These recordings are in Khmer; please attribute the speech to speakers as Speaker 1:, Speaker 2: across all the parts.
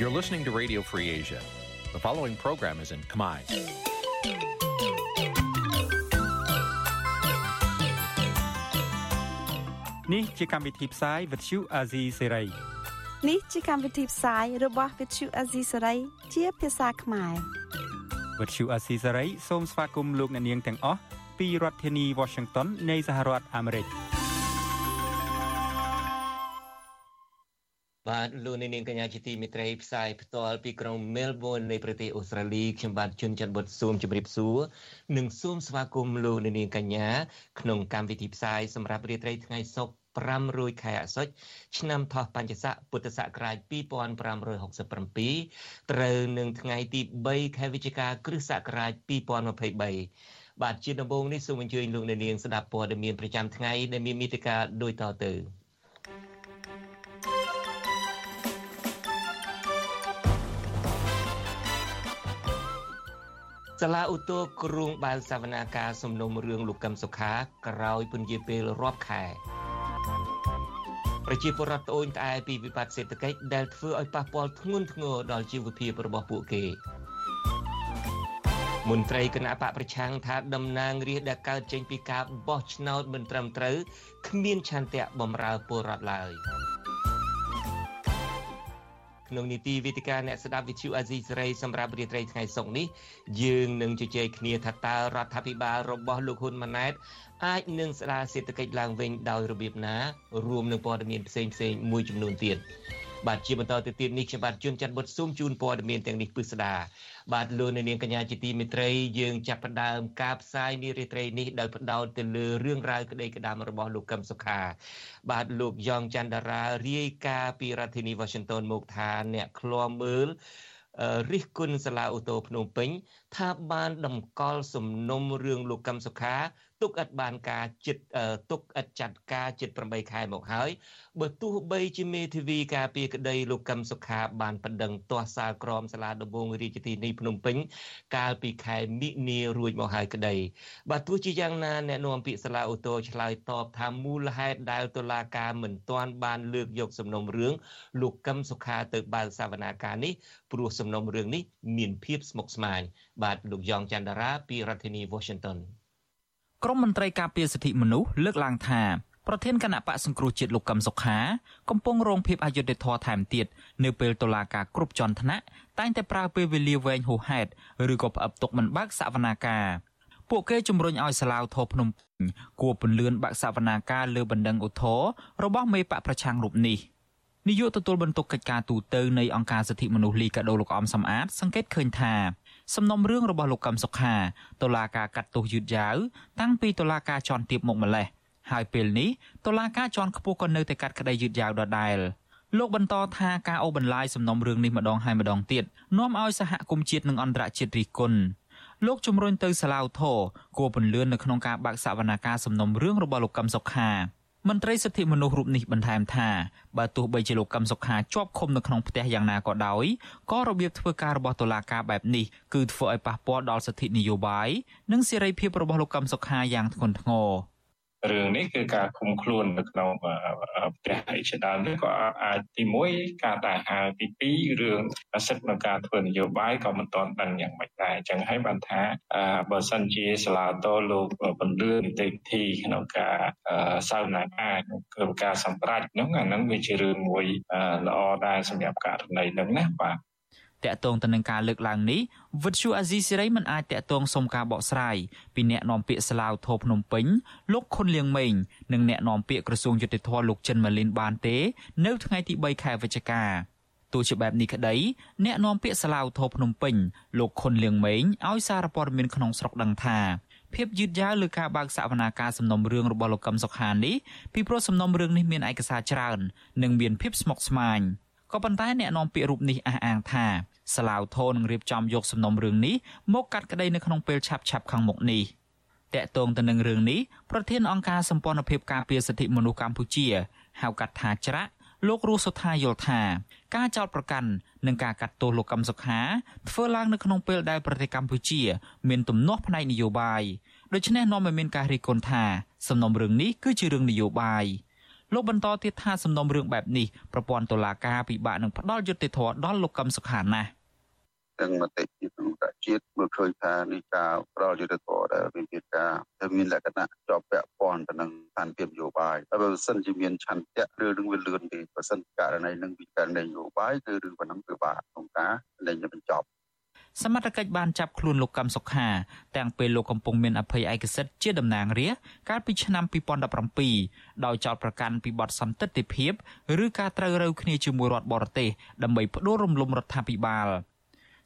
Speaker 1: You're listening to Radio Free Asia. The following program is in Khmer.
Speaker 2: នេះជាកម្មវិធីផ្សាយ Vuthu Azizi Serai
Speaker 3: នេះជាកម្មវិធីផ្សាយរបស់ Vuthu Azizi Serai ជាភាសាខ្មែរ
Speaker 2: Vuthu Azizi Serai សូមស្វាគមន៍លោកអ្នកនាងទាំងអស់ពីរដ្ឋធានី Washington នៃសហរដ្ឋអាមេរិក
Speaker 4: បាទលោកនាងកញ្ញាជាទីមេត្រីផ្សាយផ្ទាល់ពីក្រុង Melbourne នៃប្រទេសអូស្ត្រាលីខ្ញុំបាទជួនច័ន្ទបុតស៊ូមជម្រាបសួរនិងសូមស្វាគមន៍លោកនាងកញ្ញាក្នុងកម្មវិធីផ្សាយសម្រាប់រាត្រីថ្ងៃសុក្រ500ខែអាសត់ឆ្នាំថោះបัญចស័កពុទ្ធសករាជ2567ត្រូវនឹងថ្ងៃទី3ខែវិច្ឆិកាគ្រិស្តសករាជ2023បាទជាដំបូងនេះសូមអញ្ជើញលោកអ្នកនាងស្ដាប់ព័ត៌មានប្រចាំថ្ងៃដែលមានមេតិការដូចតទៅ សាលាឧទ្ធរគ្រងបើកសវនាការសំណុំរឿងលោកកឹមសុខាក្រោយពន្យាពេលរាប់ខែប្រជាពលរដ្ឋត្អូញត្អែពីវិបត្តិសេដ្ឋកិច្ចដែលធ្វើឲ្យប៉ះពាល់ធ្ងន់ធ្ងរដល់ជីវភាពរបស់ពួកគេមន្ត្រីគណៈបកប្រឆាំងថាតំណាងរាស្ត្រដែលកើតចេញពីការបោះឆ្នោតមិនត្រឹមត្រូវគ្មានឆន្ទៈបម្រើពលរដ្ឋឡើយ។ ក្នុងនីតិវិទ្យាអ្នកស្ដាប់វិទ្យុអាស៊ីសេរីសម្រាប់រាត្រីថ្ងៃសុក្រនេះយើងនឹងជជែកគ្នាថាតើរដ្ឋាភិបាលរបស់លោកហ៊ុនម៉ាណែតអាចនឹងស្ដារសេដ្ឋកិច្ចឡើងវិញដោយរបៀបណារួមនឹងព័ត៌មានផ្សេងផ្សេងមួយចំនួនទៀត បាទជាបន្តទៅទៀតនេះខ្ញុំបាទជួនច័ន្ទបុតស៊ូមជូនព័ត៌មានទាំងនេះពិស្ដាបាទលោកនាងកញ្ញាជាទីមេត្រីយើងចាប់ផ្ដើមការផ្សាយនារីត្រីនេះដោយផ្ដោតទៅលើរឿងរ៉ាវក្តីក្តាមរបស់លោកកឹមសុខា បាទលោកយ៉ងច័ន្ទរារាយការណ៍ពីរដ្ឋធានី Washington មកថាអ្នកឃ្លាំមើលរិះគន់សាលាអូតូភ្នំពេញ ថាបានតម្កល់សំណុំរឿងលោកកឹមសុខា ទុកឥតបានការចិត្តទុកឥតចាត់ការចិត្ត8ខែមកហើយបើទោះបីជាមេធាវីការពីក្តីលោកកឹមសុខាបានបណ្ដឹងទាស់សាលក្រមសាលាដំបងរាជធានីភ្នំពេញកាលពីខែមិនិនារួចមកហើយក្តីបើទោះជាយ៉ាងណាអ្នកនាំពាក្យសាលាអូតូឆ្លើយតបថាមូលហេតុដែលតុលាការមិនទាន់បានលើកយកសំណុំរឿងលោកកឹមសុខាទៅបើកសវនាការនេះព្រោះសំណុំរឿងនេះមានភាពស្មុគស្មាញបាទលោកយ៉ងច័ន្ទរាពីរដ្ឋធានី Washington
Speaker 5: ក្រមមន្ត្រីការពារសិទ្ធិមនុស្សលើកឡើងថាប្រធានគណៈបកសង្គ្រោះជាតិលោកកឹមសុខាកំពុងរងភាពអយុត្តិធម៌ថែមទៀតនៅពេលតុលាការគ្រប់ជាន់ថ្នាក់តែងតែប្រើពេលវេលាវែងហួសហេតុឬក៏ផ្អឹបទុកមិនបើកសវនាការពួកគេជំរុញឲ្យសាឡាវធរភ្នំពេញគួរពន្លឿនបាក់សវនាការលើបណ្ដឹងឧទ្ធររបស់មេបកប្រឆាំងរូបនេះនាយកទទួលបន្ទុកកិច្ចការទូតទៅនៃអង្គការសិទ្ធិមនុស្សលីកាដូលោកអំសំអាតសង្កេតឃើញថា សំណុំរឿងរបស់លោកកឹមសុខាតុលាការកាត់ទោសយឺតយ៉ាវតាំងពីតុលាការជាន់ទាបមកម្លេះហើយពេលនេះតុលាការជាន់ខ្ពស់ក៏នៅតែកាត់ក្តីយឺតយ៉ាវដដែលលោកបន្តថាការអូសបន្លាយសំណុំរឿងនេះម្ដងហើយម្ដងទៀតនាំឲ្យសហគមន៍ជាតិនិងអន្តរជាតិរិះគន់លោកជំរុញទៅសាឡាវធរគួរពន្លឿននៅក្នុងការបាក់សវនាការសំណុំរឿងរបស់លោកកឹមសុខា មន្ត្រីសិទ្ធិមនុស្សរូបនេះបន្ថែមថាបើទោះបីជាលោកកឹមសុខាជាប់ឃុំនៅក្នុងផ្ទះយ៉ាងណាក៏ដោយក៏របៀបធ្វើការរបស់តុលាការបែបនេះគឺធ្វើឲ្យប៉ះពាល់ដល់សិទ្ធិនយោបាយនិងសេរីភាពរបស់លោកកឹមសុខាយ៉ាងធ្ងន់ធ្ងរ។
Speaker 6: រឿងនេះគឺការឃុំខ្លួននៅក្នុងផ្ទះអីជាដើមនេះក៏អាចទី1ការដែលហៅទី2រឿងសិទ្ធិក្នុងការធ្វើនយោបាយក៏មិនទាន់ដឹងយ៉ាងម៉េចដែរអញ្ចឹងហើយបានថាបើសិនជាសាលាតលោកបន្លឿននីតិវិធីក្នុងការសវនាការក្នុងការសម្រេចហ្នឹងអាហ្នឹងវាជារឿងមួយល្អដែរសម្រាប់ករណីហ្នឹងណាបាទ
Speaker 5: តកតងទៅនឹងការលើកឡើងនេះវិទ្យុអាស៊ីសេរីមិនអាចតកតងសុំការបកស្រាយពីអ្នកនាំពាក្យស្លាវធោភ្នំពេញលោកខុនលៀងម៉េងនិងអ្នកនាំពាក្យក្រសួងយុតិធធលោកចិនម៉ាលីនបានទេ នៅថ្ងៃទី3ខែវិច្ឆិកាទោះជាបែបនេះក្តីអ្នកនាំពាក្យស្លាវធោភ្នំពេញលោកខុនលៀងម៉េងឲ្យសារព័ត៌មានក្នុងស្រុកដឹងថាភាពយឺតយ៉ាវលើការបើកសវនាការសំណុំរឿងរបស់លោកកឹមសុខានេះពីព្រោះសំណុំរឿងនេះមានឯកសារច្រើន និងមានភាពស្មុគស្មាញក៏ប៉ុន្តែអ្នកនាំពាក្យរូបនេះអះអាងថា សាឡាវធននឹងរៀបចំយកសំណុំរឿងនេះមកកាត់ក្តីនៅក្នុងពេលឆាប់ឆាប់ខាងមុខនេះតកតងទៅនឹងរឿងនេះប្រធានអង្គការសម្ព័ន្ធភាពការពារសិទ្ធិមនុស្សកម្ពុជាហៅកាត់ថាច្រាក់លោករស់សុថាយល់ថាការចោទប្រកាន់និងការកាត់ទោសលោកកឹមសុខាធ្វើឡើងនៅក្នុងពេលដែលប្រទេសកម្ពុជា មានទំនាស់ផ្នែកនយោបាយដូច្នេះនាំឲ្យមានការរិះគន់ថាសំណុំរឿងនេះគឺជារឿងនយោបាយលោកបន្តទៀតថាសំណុំរឿងបែបនេះប្រព័ន្ធតុលាការពិបាកនឹងផ្ដល់យុត្តិធម៌ដល់លោកកឹមសុខាណាស់
Speaker 7: ទាំងមតិជាតិនិងតជាតិមើលឃើញថានេះការប្រយុទ្ធធរដែលមានជាការដែលមានលក្ខណៈជាប់ពាក់ព័ន្ធទៅនឹងស្ថានភាពនយោបាយហើយបើសិនជាមានឆន្ទៈឬនឹងវាលឿនទេបើសិនករណីនឹងវិការនយោបាយគឺរឿងប៉ុណ្ណឹងគឺបាទក្នុងការលែងបញ្ចប់
Speaker 5: សមត្ថកិច្ចបានចាប់ខ្លួនលោកកឹមសុខាទាំងពេលលោកកំពុងមានអភ័យឯកសិទ្ធិជាតំណាងរាស្ត្រកាលពីឆ្នាំ2017ដោយចោទប្រកាន់ពីបទសន្តិទ្ធិភាពឬការត្រូវរើគ្នាជាមួយរដ្ឋបរទេសដើម្បីផ្ដួលរំលំរដ្ឋាភិបាល។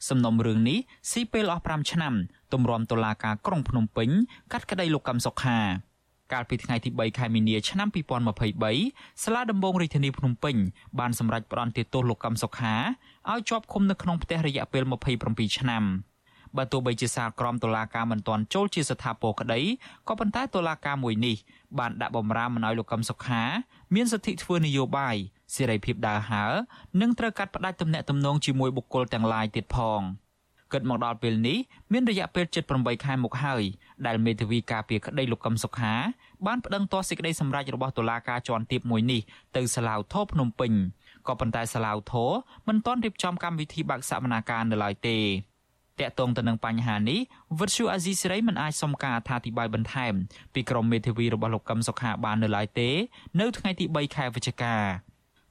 Speaker 5: សំណុំរឿងនេះស៊ីពេលអស់5ឆ្នាំទម្រាំតុលាការក្រុងភ្នំពេញកាត់ក្តីលោកកឹមសុខាកាលពីថ្ងៃទី3ខែមីនាឆ្នាំ2023សាលាដំបងរាជធានីភ្នំពេញបានសម្រេចផ្តន្ទាទោសលោកកឹមសុខាឲ្យជាប់ឃុំនៅក្នុងផ្ទះរយៈពេល27ឆ្នាំបើទោះបីជាសាលក្រមតុលាការមិនទាន់ចូលជាស្ថាពរក្តីក៏ប៉ុន្តែតុលាការមួយនេះបានដាក់បំរាមមិនឲ្យលោកកឹមសុខា មានសិទ្ធិធ្វើនយោបាយ សេរីភាពដើរហើរនិងត្រូវកាត់ផ្តាច់ទំនាក់ទំនងជាមួយបុគ្គលទាំងឡាយទៀតផងគិតមកដល់ពេលនេះមានរយៈពេល78ខែមកហើយដែលមេធាវីការពារក្តីលោកកឹមសុខាបានប្តឹងទាស់សេចក្តីសម្រេចរបស់តុលាការជាន់ទាបមួយនេះទៅសាឡាវថោភ្នំពេញក៏ប៉ុន្តែសាឡាវថោមិនទាន់រៀបចំកម្មវិធីបើកសវនាការនៅឡើយទេតាក់ទងទៅនឹងបញ្ហានេះវិទ្យុអាស៊ីសេរីមិនអាចសុំការអធិប្បាយបន្ថែមពីក្រុមមេធាវីរបស់លោកកឹមសុខាបាននៅឡើយទេ នៅថ្ងៃទី3ខែវិច្ឆិកា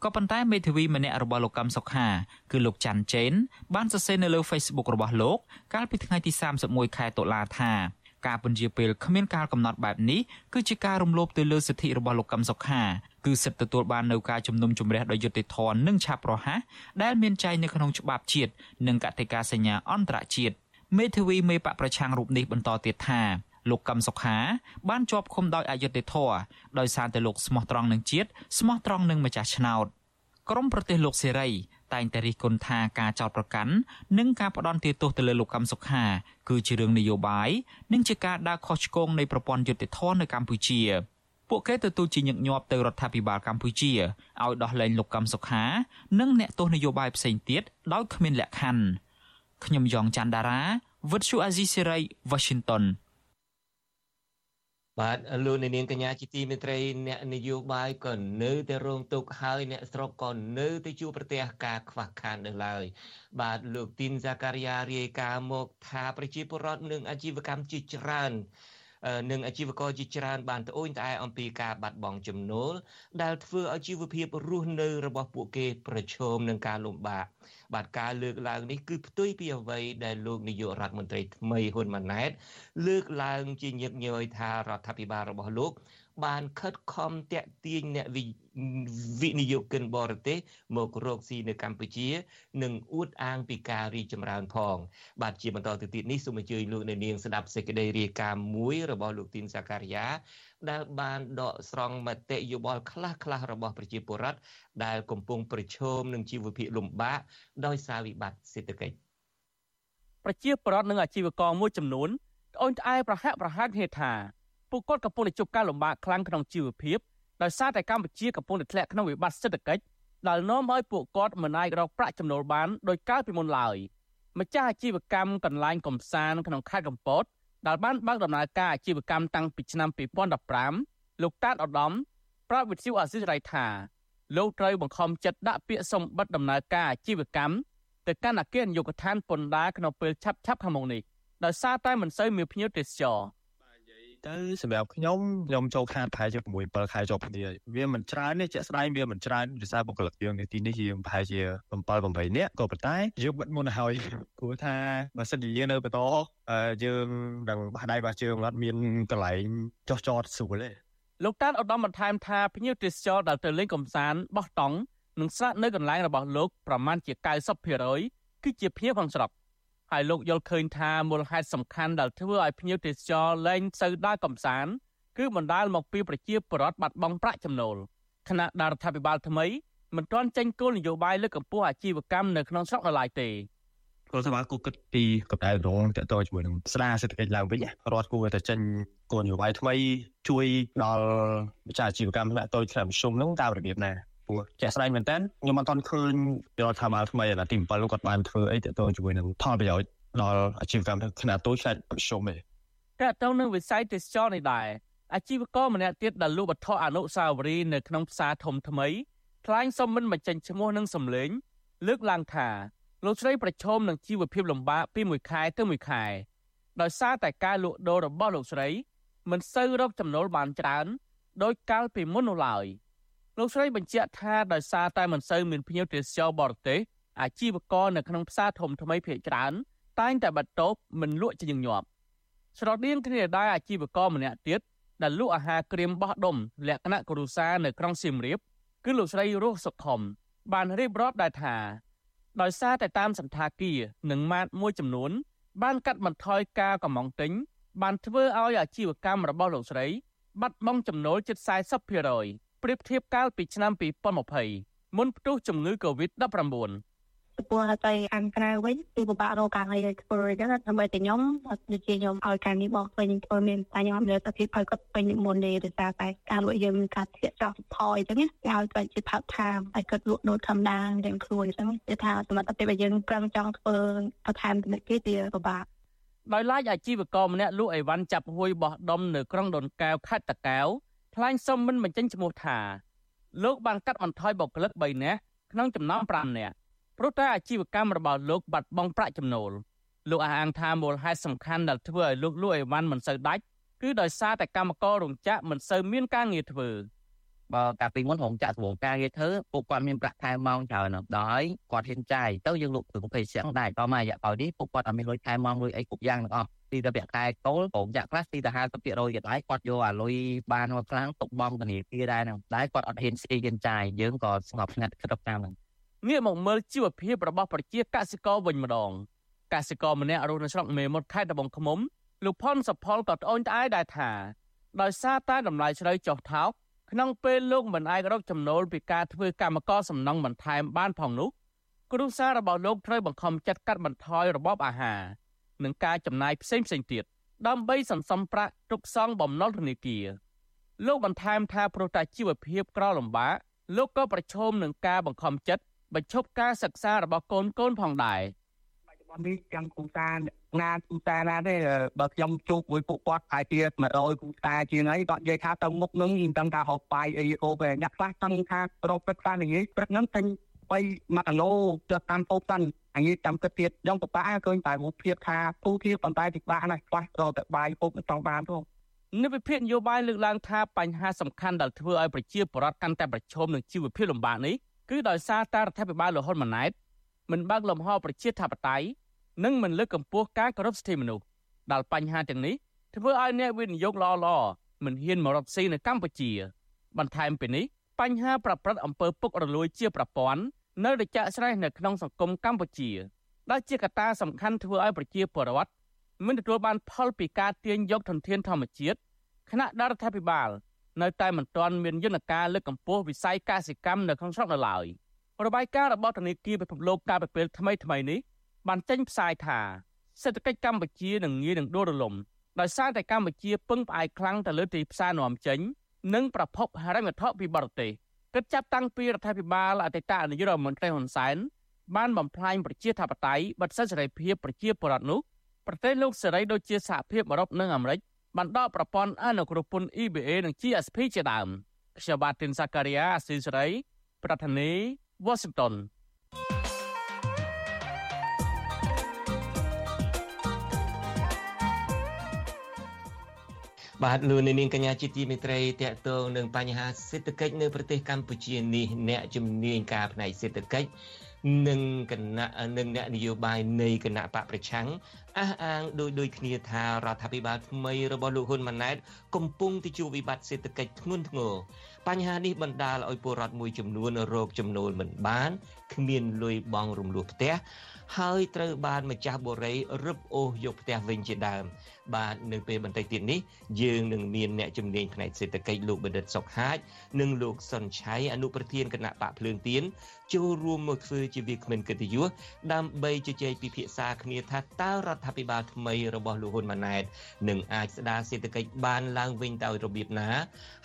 Speaker 5: ក៏ប៉ុន្តែមេធាវីម្នាក់របស់លោកកឹមសុខាគឺលោកច័ន្ទចេនបានសរសេរនៅលើ Facebook របស់លោក កាលពីថ្ងៃទី31ខែតុលាថាការពន្យាពេលគ្មានការកំណត់បែបនេះគឺជាការរំលោភទៅលើសិទ្ធិរបស់លោកកឹមសុខាគឺសិទ្ធិទទួលបាននៅការជំនុំជម្រះដោយយុត្តិធម៌និងឆាប់រហ័សដែលមានចែងនៅក្នុងច្បាប់ជាតិនិងកតិកាសញ្ញាអន្តរជាតិមេធាវីមេបកប្រឆាំងរូបនេះបន្តទៀតថា លោកកឹមសុខាបានជាប់ឃុំដោយអយុត្តិធម៌ដោយសារតែលោកស្មោះត្រង់នឹងជាតិស្មោះត្រង់នឹងម្ចាស់ឆ្នោតក្រមប្រទេសលោកសេរីតែងតែរិះគន់ថាការចោទប្រកាន់និងការផ្ដន់ទោសទៅលើលោកកឹមសុខាគឺជារឿងនយោបាយនិងជាការដើរខុសឆ្គងនៃប្រព័ន្ធយុត្តិធម៌នៅកម្ពុជាពួកគេទទូចជាញឹកញាប់ទៅរដ្ឋាភិបាលកម្ពុជាឲ្យដោះលែងលោកកឹមសុខា និងអ្នកទោសនយោបាយផ្សេងទៀតដោយគ្មានលក្ខខណ្ឌខ្ញុំយ៉ងច័ន្ទដារាវិទ្យុអាស៊ីសេរី Washington
Speaker 4: បាទលោកនាងកញ្ញាជាទីមេត្រីអ្នកនយោបាយក៏នៅតែរងទុក្ខហើយអ្នកស្រុកក៏នៅតែជួបប្រទះការខ្វះខាតនៅឡើយបាទលោកទីនសាការីយ៉ារាយការណ៍មកថាប្រជាពលរដ្ឋនិងអាជីវកម្មជាច្រើន និងអាជីវករជាច្រើនបានត្អូញត្អែអំពីការបាត់បង់ចំណូលដែលធ្វើឲ្យជីវភាពរស់នៅរបស់ពួកគេប្រឈមនឹងការលំបាកបាទការលើកឡើងនេះគឺផ្ទុយពីអ្វីដែលលោកនាយករដ្ឋមន្ត្រីថ្មីហ៊ុនម៉ាណែតលើកឡើងជាញឹកញយថារដ្ឋាភិបាលរបស់លោក បានខិតខំតាក់ទាញអ្នកវិនិយោគិនបរទេសមករកស៊ីនៅកម្ពុជា និងអួតអាងពីការរីចម្រើនផង បាទជាបន្តទៅទៀតនេះសូមអញ្ជើញលោកអ្នកនាងស្ដាប់សេចក្តីរាយការណ៍មួយរបស់លោកទីនសាការីយ៉ាដែលបានដកស្រង់មតិយោបល់ខ្លះខ្លះរបស់ប្រជាពលរដ្ឋដែលកំពុងប្រឈមនឹងជីវភាពលំបាកដោយសារវិបត្តិសេដ្ឋកិច្ច
Speaker 8: ប្រជាពលរដ្ឋនិងអាជីវករមួយចំនួនត្អូញត្អែប្រហាក់ប្រហែលគ្នាថា ពួកគាត់កំពុងតែជួបការលំបាកខ្លាំងក្នុងជីវភាពដោយសារតែកម្ពុជាកំពុងតែធ្លាក់ក្នុងវិបត្តិសេដ្ឋកិច្ចដែលនាំឲ្យពួកគាត់មិនអាចរកប្រាក់ចំណូលបានដោយកាលពីមុនឡើយម្ចាស់អាជីវកម្មកន្លែងកំសាន្តក្នុងខេត្តកំពតដែលបានបើកដំណើរការអាជីវកម្មតាំងពីឆ្នាំ2015លោកតាតឧត្តមប្រាប់វិទ្យុអាស៊ីសេរីថាលោកត្រូវបង្ខំចិត្តដាក់ពាក្យសម្បត្តិដំណើរការអាជីវកម្មទៅកាន់អគារនាយកដ្ឋានពន្ធដារក្នុងពេលឆាប់ៗខាងមុខនេះដោយសារតែមិនសូវមានភ្ញៀវទេសចរ
Speaker 9: ទៅសម្រាប់ខ្ញុំខ្ញុំចូលខាតប្រហែលជា6 7ខែជាប់គ្នាវាមិនច្រើនទេជាក់ស្ដែងវាមិនច្រើនដោយសារបុគ្គលិកយើងនៅទីនេះយើងប្រហែលជា7 8នាក់ក៏ប៉ុន្តែយើងបាត់មុនហើយព្រោះថាបើសិនជាយើងនៅបន្តយើងនឹងបោះដៃបោះជើងអត់មានកន្លែងចោះចតស្រួលទេ
Speaker 8: លោកតានឧត្តមបន្ថែមថាភ្ញៀវទេសចរដែលទៅលេងកំសាន្តបោះតង់នឹងស្នាក់នៅកន្លែងរបស់លោកប្រមាណជា90%គឺជាភ្ញៀវក្នុងស្រុក ហើយលោកយល់ឃើញថាមូលហេតុសំខាន់ដែលធ្វើឲ្យភ្ញៀវទេសចរលែងសូវដើរកំសាន្តគឺបណ្ដាលមកពីប្រជាពលរដ្ឋបាត់បង់ប្រាក់ចំណូលខណៈដែលរដ្ឋាភិបាលថ្មីមិនទាន់ចេញគោលនយោបាយលើកកម្ពស់អាជីវកម្មនៅក្នុងស្រុកនៅឡើយទេ
Speaker 9: រដ្ឋាភិបាលគូគិតពីកម្ដៅរងតទៅជាមួយនឹងស្ដារសេដ្ឋកិច្ចឡើងវិញរដ្ឋគួរតែចេញគោលនយោបាយថ្មីជួយដល់ម្ចាស់អាជីវកម្មថ្នាក់តូចថ្នាក់មធ្យមហ្នឹងតាមរបៀបណា ព្រោះជាក់ស្ដែងមែនតើខ្ញុំអត់ទាន់ឃើញរដ្ឋាភិបាលថ្មីអាណត្តិទី7គាត់បានធ្វើអីទៅទៅជាមួយនឹងផលប្រយោជន៍ដល់អាជីវកម្មខ្នាតតូចខ្នាតមធ្យមទេ
Speaker 8: តើតើនឹងវិស័យទេសចរនេះដែរអាជីវករម្នាក់ទៀតដែលលក់វត្ថុអនុស្សាវរីយ៍នៅក្នុងផ្សារធំថ្មីថ្លែងសុំមិនបញ្ចេញឈ្មោះនិងសម្លេង លើកឡើងថាលោកស្រីប្រឈមនឹងជីវភាពលំបាកពីមួយខែទៅមួយខែដោយសារតែការលក់ដូររបស់លោកស្រី មិនសូវរកចំណូលបានច្រើនដោយកាលពីមុននោះឡើយ លោកស្រីបញ្ជាក់ថាដោយសារតែមិនសូវមានភ្ញៀវទេសចរបរទេសអាជីវករនៅក្នុងផ្សារធំថ្មីភាគច្រើនតែងតែបាត់តូបមិនលក់ជាញឹកញាប់ស្រដៀងគ្នាដែរអាជីវករម្នាក់ទៀតដែលលក់អាហារក្រៀមបោះដុំលក្ខណៈគ្រួសារនៅក្រុងសៀមរាបគឺលោកស្រីរស់សុខុមបានរៀបរាប់ដែរថាដោយសារតែតាមសន្តាគារនិងម៉ាតមួយចំនួន បានកាត់បន្ថយការកំងទិញបានធ្វើឲ្យអាជីវកម្មរបស់លោកស្រីបាត់បង់ចំណូលជិត40% ប្រៀបធៀបកាលពីឆ្នាំ2020មុនផ្ទុះជំងឺ Covid-19
Speaker 10: ចំពោះទៅខាងក្រៅវិញគឺពិបាករកការងារធ្វើអញ្ចឹងដើម្បីតែខ្ញុំដូចជាខ្ញុំឲ្យការងារបងពេញធ្វើមានតែខ្ញុំនៅតែពីផៅគាត់ពេញមុននេះដោយសារតែការលក់យើងមានការធាក់ចោលថយអញ្ចឹងគេឲ្យទៅជាផាត់ថាមឲ្យគាត់លក់ដូចធម្មតាទាំងខ្លួនអញ្ចឹងគេថាសមត្ថភាពយើងប្រឹងចង់ធ្វើបន្ថែមទៅគេវាពិបាក
Speaker 8: ដោយឡែកអាជីវករម្នាក់លក់អីវ៉ាន់ចាប់ហួយបោះដុំនៅក្រុងដូនកែវខេត្តតាកែវ ថ្លែងសុំមិនបញ្ចេញឈ្មោះថាលោកបានកាត់បន្ថយបុគ្គលិក3នាក់ក្នុងចំណោម5នាក់ព្រោះតែអាជីវកម្មរបស់លោកបាត់បង់ប្រាក់ចំណូលលោកអះអាងថាមូលហេតុសំខាន់ដែលធ្វើឲ្យលោកលក់អីវ៉ាន់មិនសូវដាច់គឺដោយសារតែកម្មកររោងចក្រមិនសូវមានការងារធ្វើ
Speaker 11: បើកាលពីមុនរោងចក្រសម្បូរការងារធ្វើពួកគាត់មានប្រាក់ខែម៉ោងច្រើនដល់គាត់ហ៊ានចាយទៅយើងលក់ធ្វើប្រភេទស្រាំងដែរតមករយៈពេលនេះពួកគាត់អត់មានលុយខែម៉ោងលុយអីគ្រប់យ៉ាងទាំងអស់ទីតែប្រាក់ខែកូលរោងចក្រខ្លះទីតែ50%ក៏ដែរគាត់យកអាលុយបានមកខ្លាំងទុកបំធនាគារដែរហ្នឹងដែរគាត់អត់ហ៊ានស្ទីហ៊ានចាយយើងក៏ស្ងប់ស្ងាត់គិតតាមហ្នឹង
Speaker 8: ងាកមកមើលជីវភាពរបស់ប្រជាកសិករវិញម្ដងកសិករម្នាក់រស់នៅស្រុកមេមត់ខេត្តត្បូងឃ្មុំលោកផុនសផលក៏ត្អូញត្អែដែរថាដោយសារតែតម្លៃស្រូវចុះថោក ក្នុងពេលលោកមិនអាចរកចំណូលពីការធ្វើកម្មករសំណង់បន្ថែមបានផងនោះគ្រួសាររបស់លោកត្រូវបង្ខំចិត្តកាត់បន្ថយរបបអាហារនិងការចំណាយផ្សេងផ្សេងទៀតដើម្បីសន្សំប្រាក់ទុកសងបំណុលធនាគារលោកបន្ថែមថាព្រោះតែជីវភាពក្រលំបាកលោកក៏ប្រឈមនឹងការបង្ខំចិត្តបញ្ឈប់ការសិក្សារបស់កូនកូនផងដែរប
Speaker 12: ច្ចុប្បន្ននេះទាំងគូតា ណាគូតាណាទេបើខ្ញុំជួបមួយពួកគាត់អាចជា100គូតាជាងអីគាត់និយាយថាទៅមុខនឹងមិនដឹងថាហូបបាយអីហូបឯអ្នកខ្លះចង់ថារកព្រឹកតានិយាយព្រឹកហ្នឹងតែ3មួយគីឡូទៅតាមហូបតាអញតាមគិតទៀតខ្ញុំពិបាកឃើញតែរូបភាពថាគូធៀបប៉ុន្តែពិបាកណាស់ខ្វះរកតែបាយហូបមិនចង់បានផង
Speaker 8: នៅវិភាគនយោបាយលើកឡើងថាបញ្ហាសំខាន់ដែលធ្វើឲ្យប្រជាពលរដ្ឋកាន់តែប្រឈមនឹងជីវភាពលំបាកនេះគឺដោយសារតែរដ្ឋាភិបាលលហ៊ុនម៉ាណែតមិនបើកលំហប្រជាធិបតេយ្យ និងមិនលើកកម្ពស់ការគោរពសិទ្ធិមនុស្សដែលបញ្ហាទាំងនេះធ្វើឲ្យអ្នកវិនិយោគល្អៗមិនហ៊ានមករកស៊ីនៅកម្ពុជា បន្ថែមពីនេះបញ្ហាប្រព្រឹត្តអំពើពុករលួយជាប្រព័ន្ធនៅតែចាក់ស្រេះនៅក្នុងសង្គមកម្ពុជាដែលជាកត្តាសំខាន់ធ្វើឲ្យប្រជាពលរដ្ឋមិនទទួលបានផលពីការទាញយកធនធានធម្មជាតិគណៈរដ្ឋាភិបាល នៅតែមិនទាន់មានយន្តការលើកកម្ពស់វិស័យកសិកម្មនៅក្នុងស្រុកនៅឡើយរបាយការណ៍របស់ធនាគារពិភពលោកកាលពីពេលថ្មីថ្មីនេះ បានចេញផ្សាយថាសេដ្ឋកិច្ចកម្ពុជានឹងងាយនឹងដួលរលំដោយសារតែកម្ពុជាពឹងផ្អែកខ្លាំងទៅលើទីផ្សារនាំចេញ និងប្រភពហិរញ្ញវត្ថុពីបរទេសគិតចាប់តាំងពីរដ្ឋាភិបាលអតីតនាយករដ្ឋមន្ត្រីហ៊ុនសែនបានបំផ្លាញប្រជាធិបតេយ្យបិទសិទ្ធិសេរីភាពប្រជាពលរដ្ឋនោះប្រទេសលោកសេរីដូចជាសហភាពអឺរ៉ុបនិងអាមេរិកបានដកប្រព័ន្ធអនុគ្រោះពន្ធ EBA និង GSP ជាដើមខ្ញុំបាទទីនសាការីយ៉ាអស៊ីសេរី ប្រធានាធិបតី Washington
Speaker 4: បាទលោកនាងកញ្ញាជាទីមេត្រីតកតងនឹងបញ្ហាសេដ្ឋកិច្ចនៅប្រទេសកម្ពុជានេះអ្នកជំនាញការផ្នែកសេដ្ឋកិច្ចនិងគណៈនិងអ្នកនយោបាយនៃគណៈបកប្រឆាំងអះអាងដោយដូចគ្នាថារដ្ឋាភិបាលថ្មីរបស់លោកហ៊ុនម៉ាណែតកំពុងទៅជួបវិបត្តិសេដ្ឋកិច្ចធ្ងន់ធ្ងរបញ្ហានេះបណ្ដាលឲ្យពលរដ្ឋមួយចំនួនរោគចំណូលមិនបានគ្មានលុយបង់រំលោះផ្ទះហើយត្រូវបានម្ចាស់បុរីរឹបអូសយកផ្ទះវិញជាដើមបាទនៅពេលបន្តិចទៀតនេះយើងនឹងមានអ្នកជំនាញផ្នែកសេដ្ឋកិច្ចលោកបណ្ឌិតសុកហាជនិងលោកសុនឆៃអនុប្រធានគណៈបកភ្លើងទៀនចូលរួមមកធ្វើជាវាគ្មិនកិត្តិយសដើម្បីជជែកពិភាក្សាគ្នាថាតើរដ្ឋាភិបាលថ្មីរបស់លោកហ៊ុនម៉ាណែតនឹងអាចស្ដារសេដ្ឋកិច្ចបានឡើងវិញដោយរបៀបណា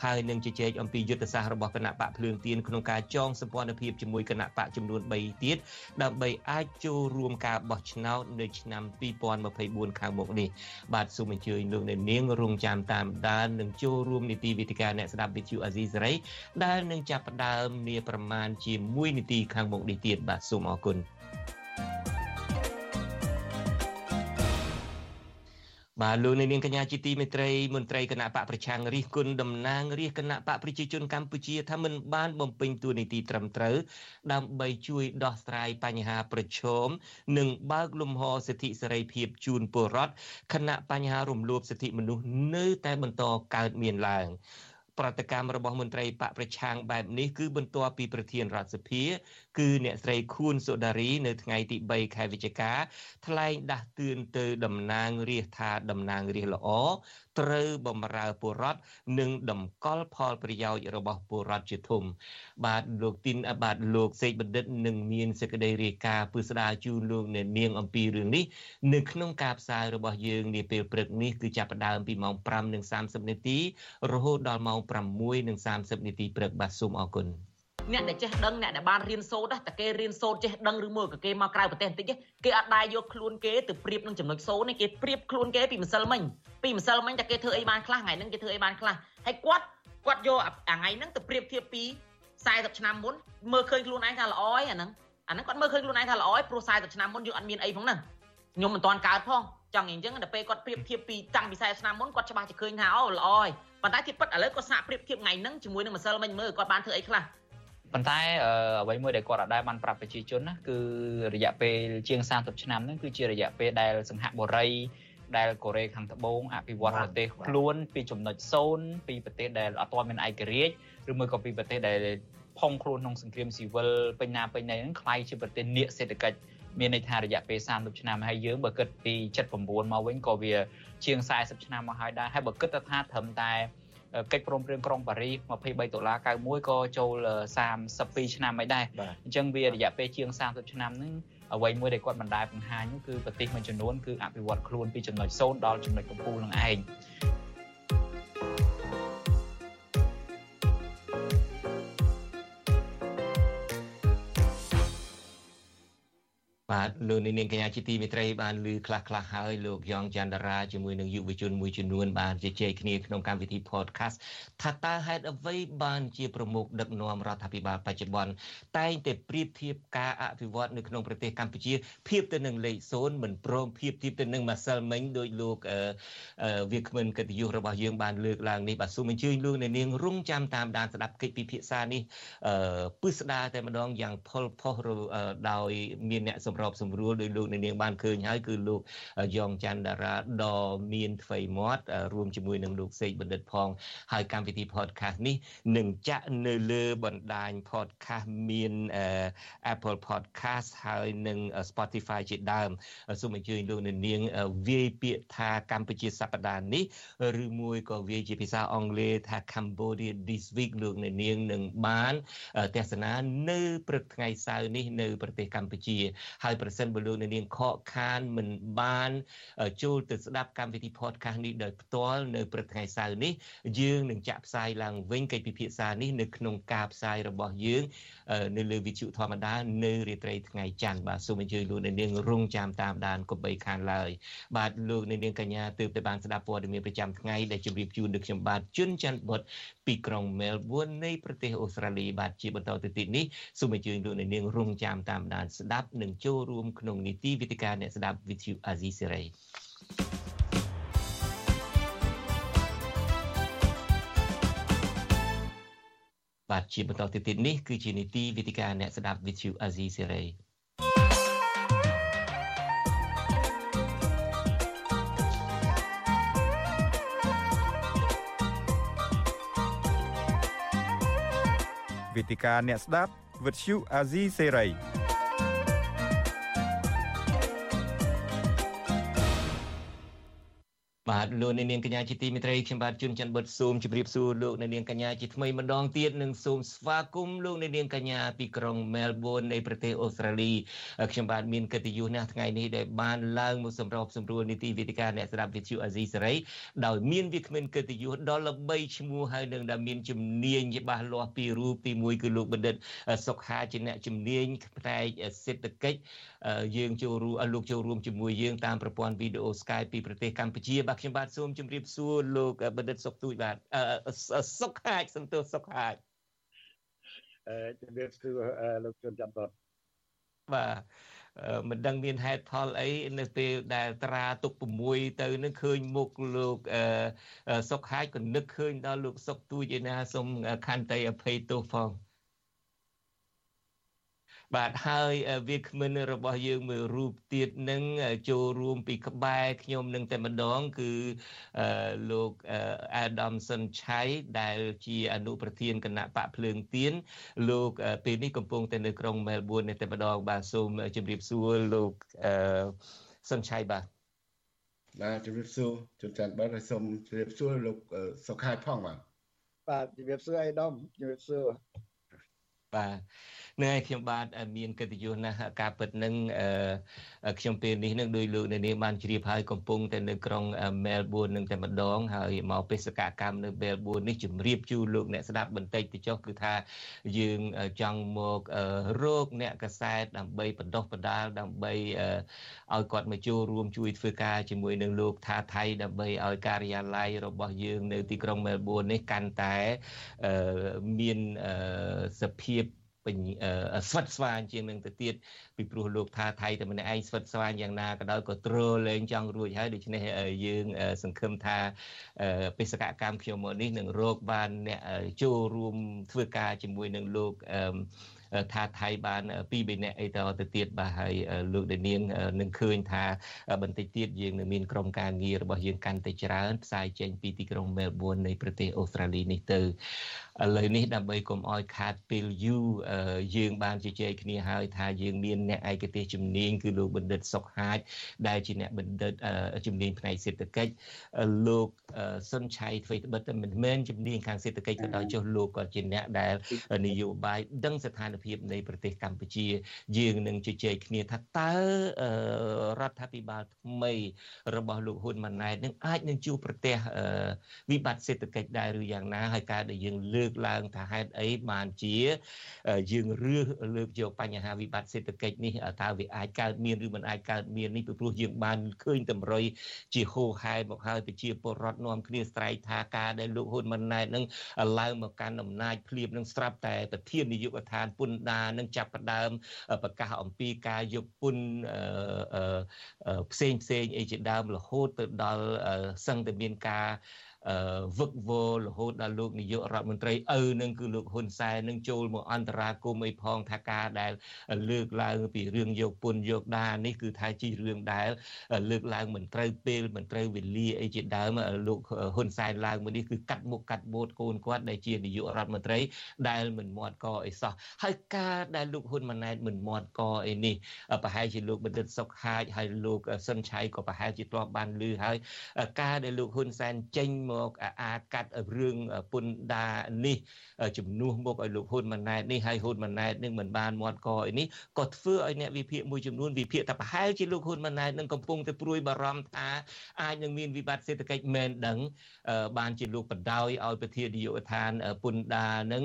Speaker 4: ហើយនឹងជជែកអំពីយុទ្ធសាស្ត្ររបស់គណៈបកភ្លើងទៀនក្នុងការចងសម្ព័ន្ធភាពជាមួយគណៈបកចំនួន3ទៀតដើម្បីអាចចូលរួមការបោះឆ្នោតនៅឆ្នាំ2024ខាងមុខនេះបាទសូមអញ្ជើញលោកអ្នកនាងរងចាំតាមដាននិងចូលរួមនីតិវិទ្យាអ្នកស្ដាប់វិទ្យុអាស៊ីសេរីដែលនឹងចាប់ផ្ដើមនាប្រមាណជា1នាទីខាងមុខនេះទៀតបាទសូមអរគុណ បាទលោកនាងកញ្ញាជាទីមេត្រីមន្ត្រីគណៈបកប្រឆាំងរិះគន់តំណាងរាជគណៈបកប្រជាជនកម្ពុជាថាមិនបានបំពេញតួនាទីត្រឹមត្រូវដើម្បីជួយដោះស្រាយបញ្ហាប្រឈមនិងបើកលំហសិទ្ធិសេរីភាពជូនពលរដ្ឋគណៈបញ្ហារំលោភសិទ្ធិមនុស្សនៅតែបន្តកើតមានឡើងប្រតិកម្មរបស់មន្ត្រីបកប្រឆាំងបែបនេះគឺបន្ទាប់ពីប្រធានរដ្ឋសភា គឺអ្នកស្រីខួនសុដារីនៅថ្ងៃទី3ខែវិច្ឆិកា ថ្លែងដាស់តឿនទៅតំណាងរាស្ត្រថាតំណាងរាស្ត្រល្អត្រូវបំរើពលរដ្ឋនិងតម្កល់ផលប្រយោជន៍របស់ពលរដ្ឋជាធំ បាទលោកទីនបាទលោកសេកបណ្ឌិតនឹងមានសេចក្តីរាយការណ៍ពឹស្ដារជូនលោកអ្នកនាងអំពីរឿងនេះនៅក្នុងការផ្សាយរបស់យើងនាពេលព្រឹកនេះគឺចាប់ផ្ដើមពីម៉ោង5:30នាទីរហូតដល់ម៉ោង6:30នាទីព្រឹកបាទសូមអរគុណ
Speaker 13: អ្នកដែលចេះដឹងអ្នកដែលបានរៀនសូត្រតែគេរៀនសូត្រចេះដឹងឬមួយក៏គេមកក្រៅប្រទេសបន្តិចគេអត់ដែរយកខ្លួនគេទៅប្រៀបនឹងចំណុចសូត្រនេះគេប្រៀបខ្លួនគេពីម្សិលមិញពីម្សិលមិញតែគេធ្វើអីបានខ្លះថ្ងៃហ្នឹងគេធ្វើអីបានខ្លះហើយគាត់គាត់យកអាថ្ងៃហ្នឹងទៅប្រៀបធៀបពី40ឆ្នាំមុនមើលឃើញខ្លួនឯងថាល្អឯអាហ្នឹងអាហ្នឹងគាត់មើលឃើញខ្លួនឯងថាល្អឯព្រោះ40ឆ្នាំមុនយើងអត់មានអីផងហ្នឹងខ្ញុំមិនទាន់កើតផងចង់អញ្ចឹងដល់ពេលគាត់ប្រៀបធៀបពីតាំងពី40ឆ្នាំមុនគាត់ច្បាស់ជាឃើញថាអូល្អហើយប៉ុន្តែទីពិតឥឡូវគាត់សាកប្រៀបធៀបថ្ងៃហ្នឹងជាមួយនឹងម្សិលមិញមើលគាត់បានធ្វើអីខ្លះ
Speaker 14: ប៉ុន្តែអ្វីមួយដែលគាត់អាចដែរបានប្រាប់ប្រជាជនណាគឺរយៈពេលជាង30ឆ្នាំហ្នឹងគឺជារយៈពេលដែលសង្ហបុរីដែលកូរ៉េខាងត្បូងអភិវឌ្ឍប្រទេសខ្លួនពីចំណុច0ពីប្រទេសដែលអត់ទាន់មានឯករាជ្យឬមួយក៏ពីប្រទេសដែលផុងខ្លួនក្នុងសង្គ្រាមស៊ីវិលពេញណាពេញណីហ្នឹងคล้ายជាប្រទេសនៀកសេដ្ឋកិច្ចមានន័យថារយៈពេល30ឆ្នាំហើយយើងបើគិតពី79មកវិញក៏វាជាង40ឆ្នាំមកហើយដែរហើយបើគិតទៅថាត្រឹមតែ កិច្ចព្រមព្រៀងក្រុងប៉ារីស23ដុល្លារ91ក៏ចូល32ឆ្នាំហើយដែរអញ្ចឹងវារយៈពេលជាង30ឆ្នាំហ្នឹងអ្វីមួយដែលគាត់មិនដែលបង្ហាញនោះគឺប្រទេសមួយចំនួនគឺអភិវឌ្ឍខ្លួនពីចំណុច0ដល់ចំណុចកំពូលនឹងឯង
Speaker 4: បាទលោកនាងកញ្ញាជាទីមេត្រីបានលើខ្លះខ្លះហើយលោកយ៉ងច័ន្ទរាជាមួយនឹងយុវជនមួយចំនួនបានជជែកគ្នាក្នុងកម្មវិធី podcast ថាតើហេតុអ្វីបានជាប្រមុខដឹកនាំរដ្ឋាភិបាលបច្ចុប្បន្នតែងតែប្រៀបធៀបការអភិវឌ្ឍនៅក្នុងប្រទេសកម្ពុជាធៀបទៅនឹងលេខ0មិនព្រមធៀបធៀបទៅនឹងម៉ាសិលមិញដោយលោកវាគ្មិនកិត្តិយសរបស់យើងបានលើកឡើងនេះបាទសូមអញ្ជើញលោកនាងរងចាំតាមដានស្ដាប់កិច្ចពិភាក្សានេះពឹស្ដារតែម្ដងយ៉ាងផុលផុសដោយមានអ្នកសម្របសម្រួលដោយលោកនាងបានឃើញហើយគឺលោកយ៉ងច័ន្ទតារាដ៏មានថ្មីមាត់រួមជាមួយនឹងលោកសេកបណ្ឌិតផងហើយកម្មវិធី podcast នេះនឹងចាក់នៅលើបណ្ដាញ podcast មាន Apple podcast ហើយនិង Spotify ជាដើមសូមអញ្ជើញលោកនាងវាយពាក្យថាកម្ពុជាសប្តាហ៍នេះឬមួយក៏វាយជាភាសាអង់គ្លេសថា Cambodia this week លោកនាងនឹងបានទស្សនានៅព្រឹកថ្ងៃសៅរ៍នេះនៅប្រទេសកម្ពុជាហើយប្រសិនបើលោកអ្នកនាងខកខានមិនបានចូលទៅស្ដាប់កម្មវិធី podcast នេះដោយផ្ទាល់នៅព្រឹកថ្ងៃសៅរ៍នេះយើងនឹងចាក់ផ្សាយឡើងវិញកិច្ចពិភាក្សានេះនៅក្នុងការផ្សាយរបស់យើងនៅលើវិទ្យុធម្មតានៅរាត្រីថ្ងៃច័ន្ទបាទសូមអញ្ជើញលោកអ្នកនាងរងចាំតាមដានកុំបីខានឡើយបាទលោកអ្នកនាងកញ្ញាទើបតែបានស្ដាប់ព័ត៌មានប្រចាំថ្ងៃដែលជម្រាបជូនដល់ខ្ញុំបាទជុនច័ន្ទបុតពីក្រុង Melbourne នៃប្រទេសអូស្ត្រាលីបាទជាបន្តទៅទៀតនេះសូមអញ្ជើញលោកអ្នកនាងរងចាំតាមដានស្ដាប់និងចូលរួមក្នុងនីតិវិទ្យាអ្នកស្ដាប់វិទ្យុអាស៊ីសេរីបាទជាបន្តទៅទៀតនេះគឺជានីតិវិទ្យាអ្នកស្ដាប់វិទ្យុអាស៊ីសេរី
Speaker 2: វេទិកាអ្នកស្ដាប់វិទ្យុអាស៊ីសេរី
Speaker 4: បាទលោកនាងកញ្ញាជាទីមេត្រីខ្ញុំបាទជួនច័ន្ទបុតសូមជម្រាបសួរលោកនាងកញ្ញាជាថ្មីម្ដងទៀតនិងសូមស្វាគមន៍លោកនាងកញ្ញាពីក្រុង Melbourne នៃប្រទេសអូស្ត្រាលីខ្ញុំបាទមានកិត្តិយសណាស់ថ្ងៃនេះដែលបានឡើងមកសម្របសម្រួលនីតិវិទ្យាអ្នកស្ដាប់វិទ្យុអាស៊ីសេរីដោយមានវាគ្មិនកិត្តិយសដ៏ល្បីឈ្មោះហើយនឹងដែលមានជំនាញច្បាស់លាស់ពីរូបទី1គឺលោកបណ្ឌិតសុខាជាអ្នកជំនាញផ្នែកសេដ្ឋកិច្ចយើងចូលរួមលោកចូលរួមជាមួយយើងតាមប្រព័ន្ធវីដេអូ Skype ពីប្រទេសកម្ពុជាបាទខ្ញុំបាទសូមជម្រាបសួរលោកបណ្ឌិតសុកទូចបាទសុកហាចសន្ទុះសុកហាច
Speaker 15: អឺជម្រាបសួរលោកជួនចាំត
Speaker 4: បាទមិនដឹងមានហេតុផលអីនៅពេលដែលត្រាទុក6ទៅនឹងឃើញមុខលោកសុកហាចក៏នឹកឃើញដល់លោកសុកទូចឯណាសូមខន្តីអភ័យទោសផងបាទ ហើយវាគ្មិនរបស់យើងមួយរូបទៀតនឹងចូលរួមពីក្បែរខ្ញុំនឹងតែម្ដងគឺលោកអាដាមសុនឆៃដែលជាអនុប្រធានគណៈបកភ្លើងទៀនលោកពេលនេះកំពុងតែនៅក្រុងមែលប៊ននេះតែម្ដងបាទសូមជម្រាបសួរលោកសុនឆៃបាទ
Speaker 15: បាទជម្រាបសួរជួនច័ន្ទបាទហើយសូមជម្រាបសួរលោកសុខហើយផងបាទ
Speaker 16: បាទជម្រាបសួរអៃដាមជម្រាបសួរ
Speaker 4: បាទនឹងហើយខ្ញុំបាទមានកិត្តិយសណាស់ការពិតនឹងខ្ញុំពេលនេះនឹងដោយលោកនាងបានជ្រាបហើយកំពុងតែនៅក្រុងមែលប៊ននឹងតែម្ដងហើយមកបេសកកម្មនៅមែលប៊ននេះជម្រាបជូនលោកអ្នកស្ដាប់បន្តិចទៅចុះគឺថាយើងចង់មករកអ្នកកសែតដើម្បីបណ្ដុះបណ្ដាលដើម្បីឲ្យគាត់មកចូលរួមជួយធ្វើការជាមួយនឹងលោកថាថៃដើម្បីឲ្យការិយាល័យរបស់យើងនៅទីក្រុងមែលប៊ននេះកាន់តែមានសភា ពពេញស្វិតស្វាញជាងនឹងទៅទៀតពីព្រោះលោកថាថៃតែម្នាក់ឯងស្វិតស្វាញយ៉ាងណាក៏ដោយក៏ទ្រលែងចង់រួចហើយដូច្នេះយើងសង្ឃឹមថាបេសកកម្មខ្ញុំមកនេះនឹងរកបានអ្នកចូលរួមធ្វើការជាមួយនឹងលោកថាថៃបាន2 3នាក់អីតទៅទៀតបាទហើយលោកដានាងនឹងឃើញថាបន្តិចទៀតយើងនឹងមានក្រុមការងាររបស់យើងកាន់តែច្រើនផ្សាយចេញពីទីក្រុងមែលប៊ននៃប្រទេសអូស្ត្រាលីនេះទៅ ឥឡូវនេះដើម្បីកុំឲ្យខាតពេលយូរយើងបានជជែកគ្នាហើយថាយើងមានអ្នកឯកទេសជំនាញគឺលោកបណ្ឌិតសុកហាជដែលជាអ្នកបណ្ឌិតជំនាញផ្នែកសេដ្ឋកិច្ចលោកសុនឆៃធ្វើត្បិតតែមិនមែនជំនាញខាងសេដ្ឋកិច្ចក៏ដោយចុះលោកក៏ជាអ្នកដែលនយោបាយដឹងស្ថានភាពនៃប្រទេសកម្ពុជា យើងនឹងជជែកគ្នាថាតើរដ្ឋាភិបាលថ្មីរបស់លោកហ៊ុនម៉ាណែតនឹងអាចនឹងជួបប្រទេសវិបត្តិសេដ្ឋកិច្ចដែរឬយ៉ាងណាហើយការដែលយើងលើកឡើងថាហេតុអីបានជាយើងរើសលើកយកបញ្ហាវិបត្តិសេដ្ឋកិច្ចនេះតើវាអាចកើតមានឬមិនអាចកើតមាននេះពីព្រោះយើងបានឃើញតម្រុយជាហូរហែមកហើយប្រជាពលរដ្ឋនាំគ្នាស្រែកថាការដែលលោកហ៊ុនម៉ាណែតនឹងឡើងមកកាន់អំណាចភ្លាមនឹងស្រាប់តែប្រធាននាយកដ្ឋានពន្ធដារនឹងចាប់ផ្ដើមប្រកាសអំពីការយកពន្ធផ្សេងផ្សេងអីជាដើមរហូតទៅដល់សឹងតែមានការ វឹកវររហូតដល់លោកនាយករដ្ឋមន្ត្រីឪនឹងគឺលោកហ៊ុនសែននឹងចូលមកអន្តរាគមន៍អីផងថាការដែល លើកឡើងពីរឿងយកពន្ធយកដានេះគឺថាជារឿងដែលលើកឡើងមិនត្រូវពេលមិនត្រូវវេលាអីជាដើមលោកហ៊ុនសែនឡើងមកនេះគឺកាត់មុខកាត់បូតកូនគាត់ដែលជានាយករដ្ឋមន្ត្រីដែលមិនមាត់កអីសោះហើយការដែលលោកហ៊ុនម៉ាណែតមិនមាត់កអីនេះប្រហែលជាលោកបណ្ឌិតសុកហាជហើយលោកសុនឆៃក៏ប្រហែលជាធ្លាប់បានឮហើយការដែលលោកហ៊ុនសែនចេញមកអាកាត់រឿងពុនដានេះជំនួសមកឲ្យលោកហ៊ុនម៉ាណែតនេះហើយហ៊ុនម៉ាណែតនឹងមិនបានមាត់កអីនេះក៏ធ្វើឲ្យអ្នកវិភាគមួយចំនួនវិភាគថាប្រហែលជាលោកហ៊ុនម៉ាណែតនឹងកំពុងតែព្រួយបារម្ភថាអាចនឹងមានវិបត្តិសេដ្ឋកិច្ចមែនដឹងបានជាលោកបដ ாய் ឲ្យប្រធាននាយកដ្ឋានពុនដានឹង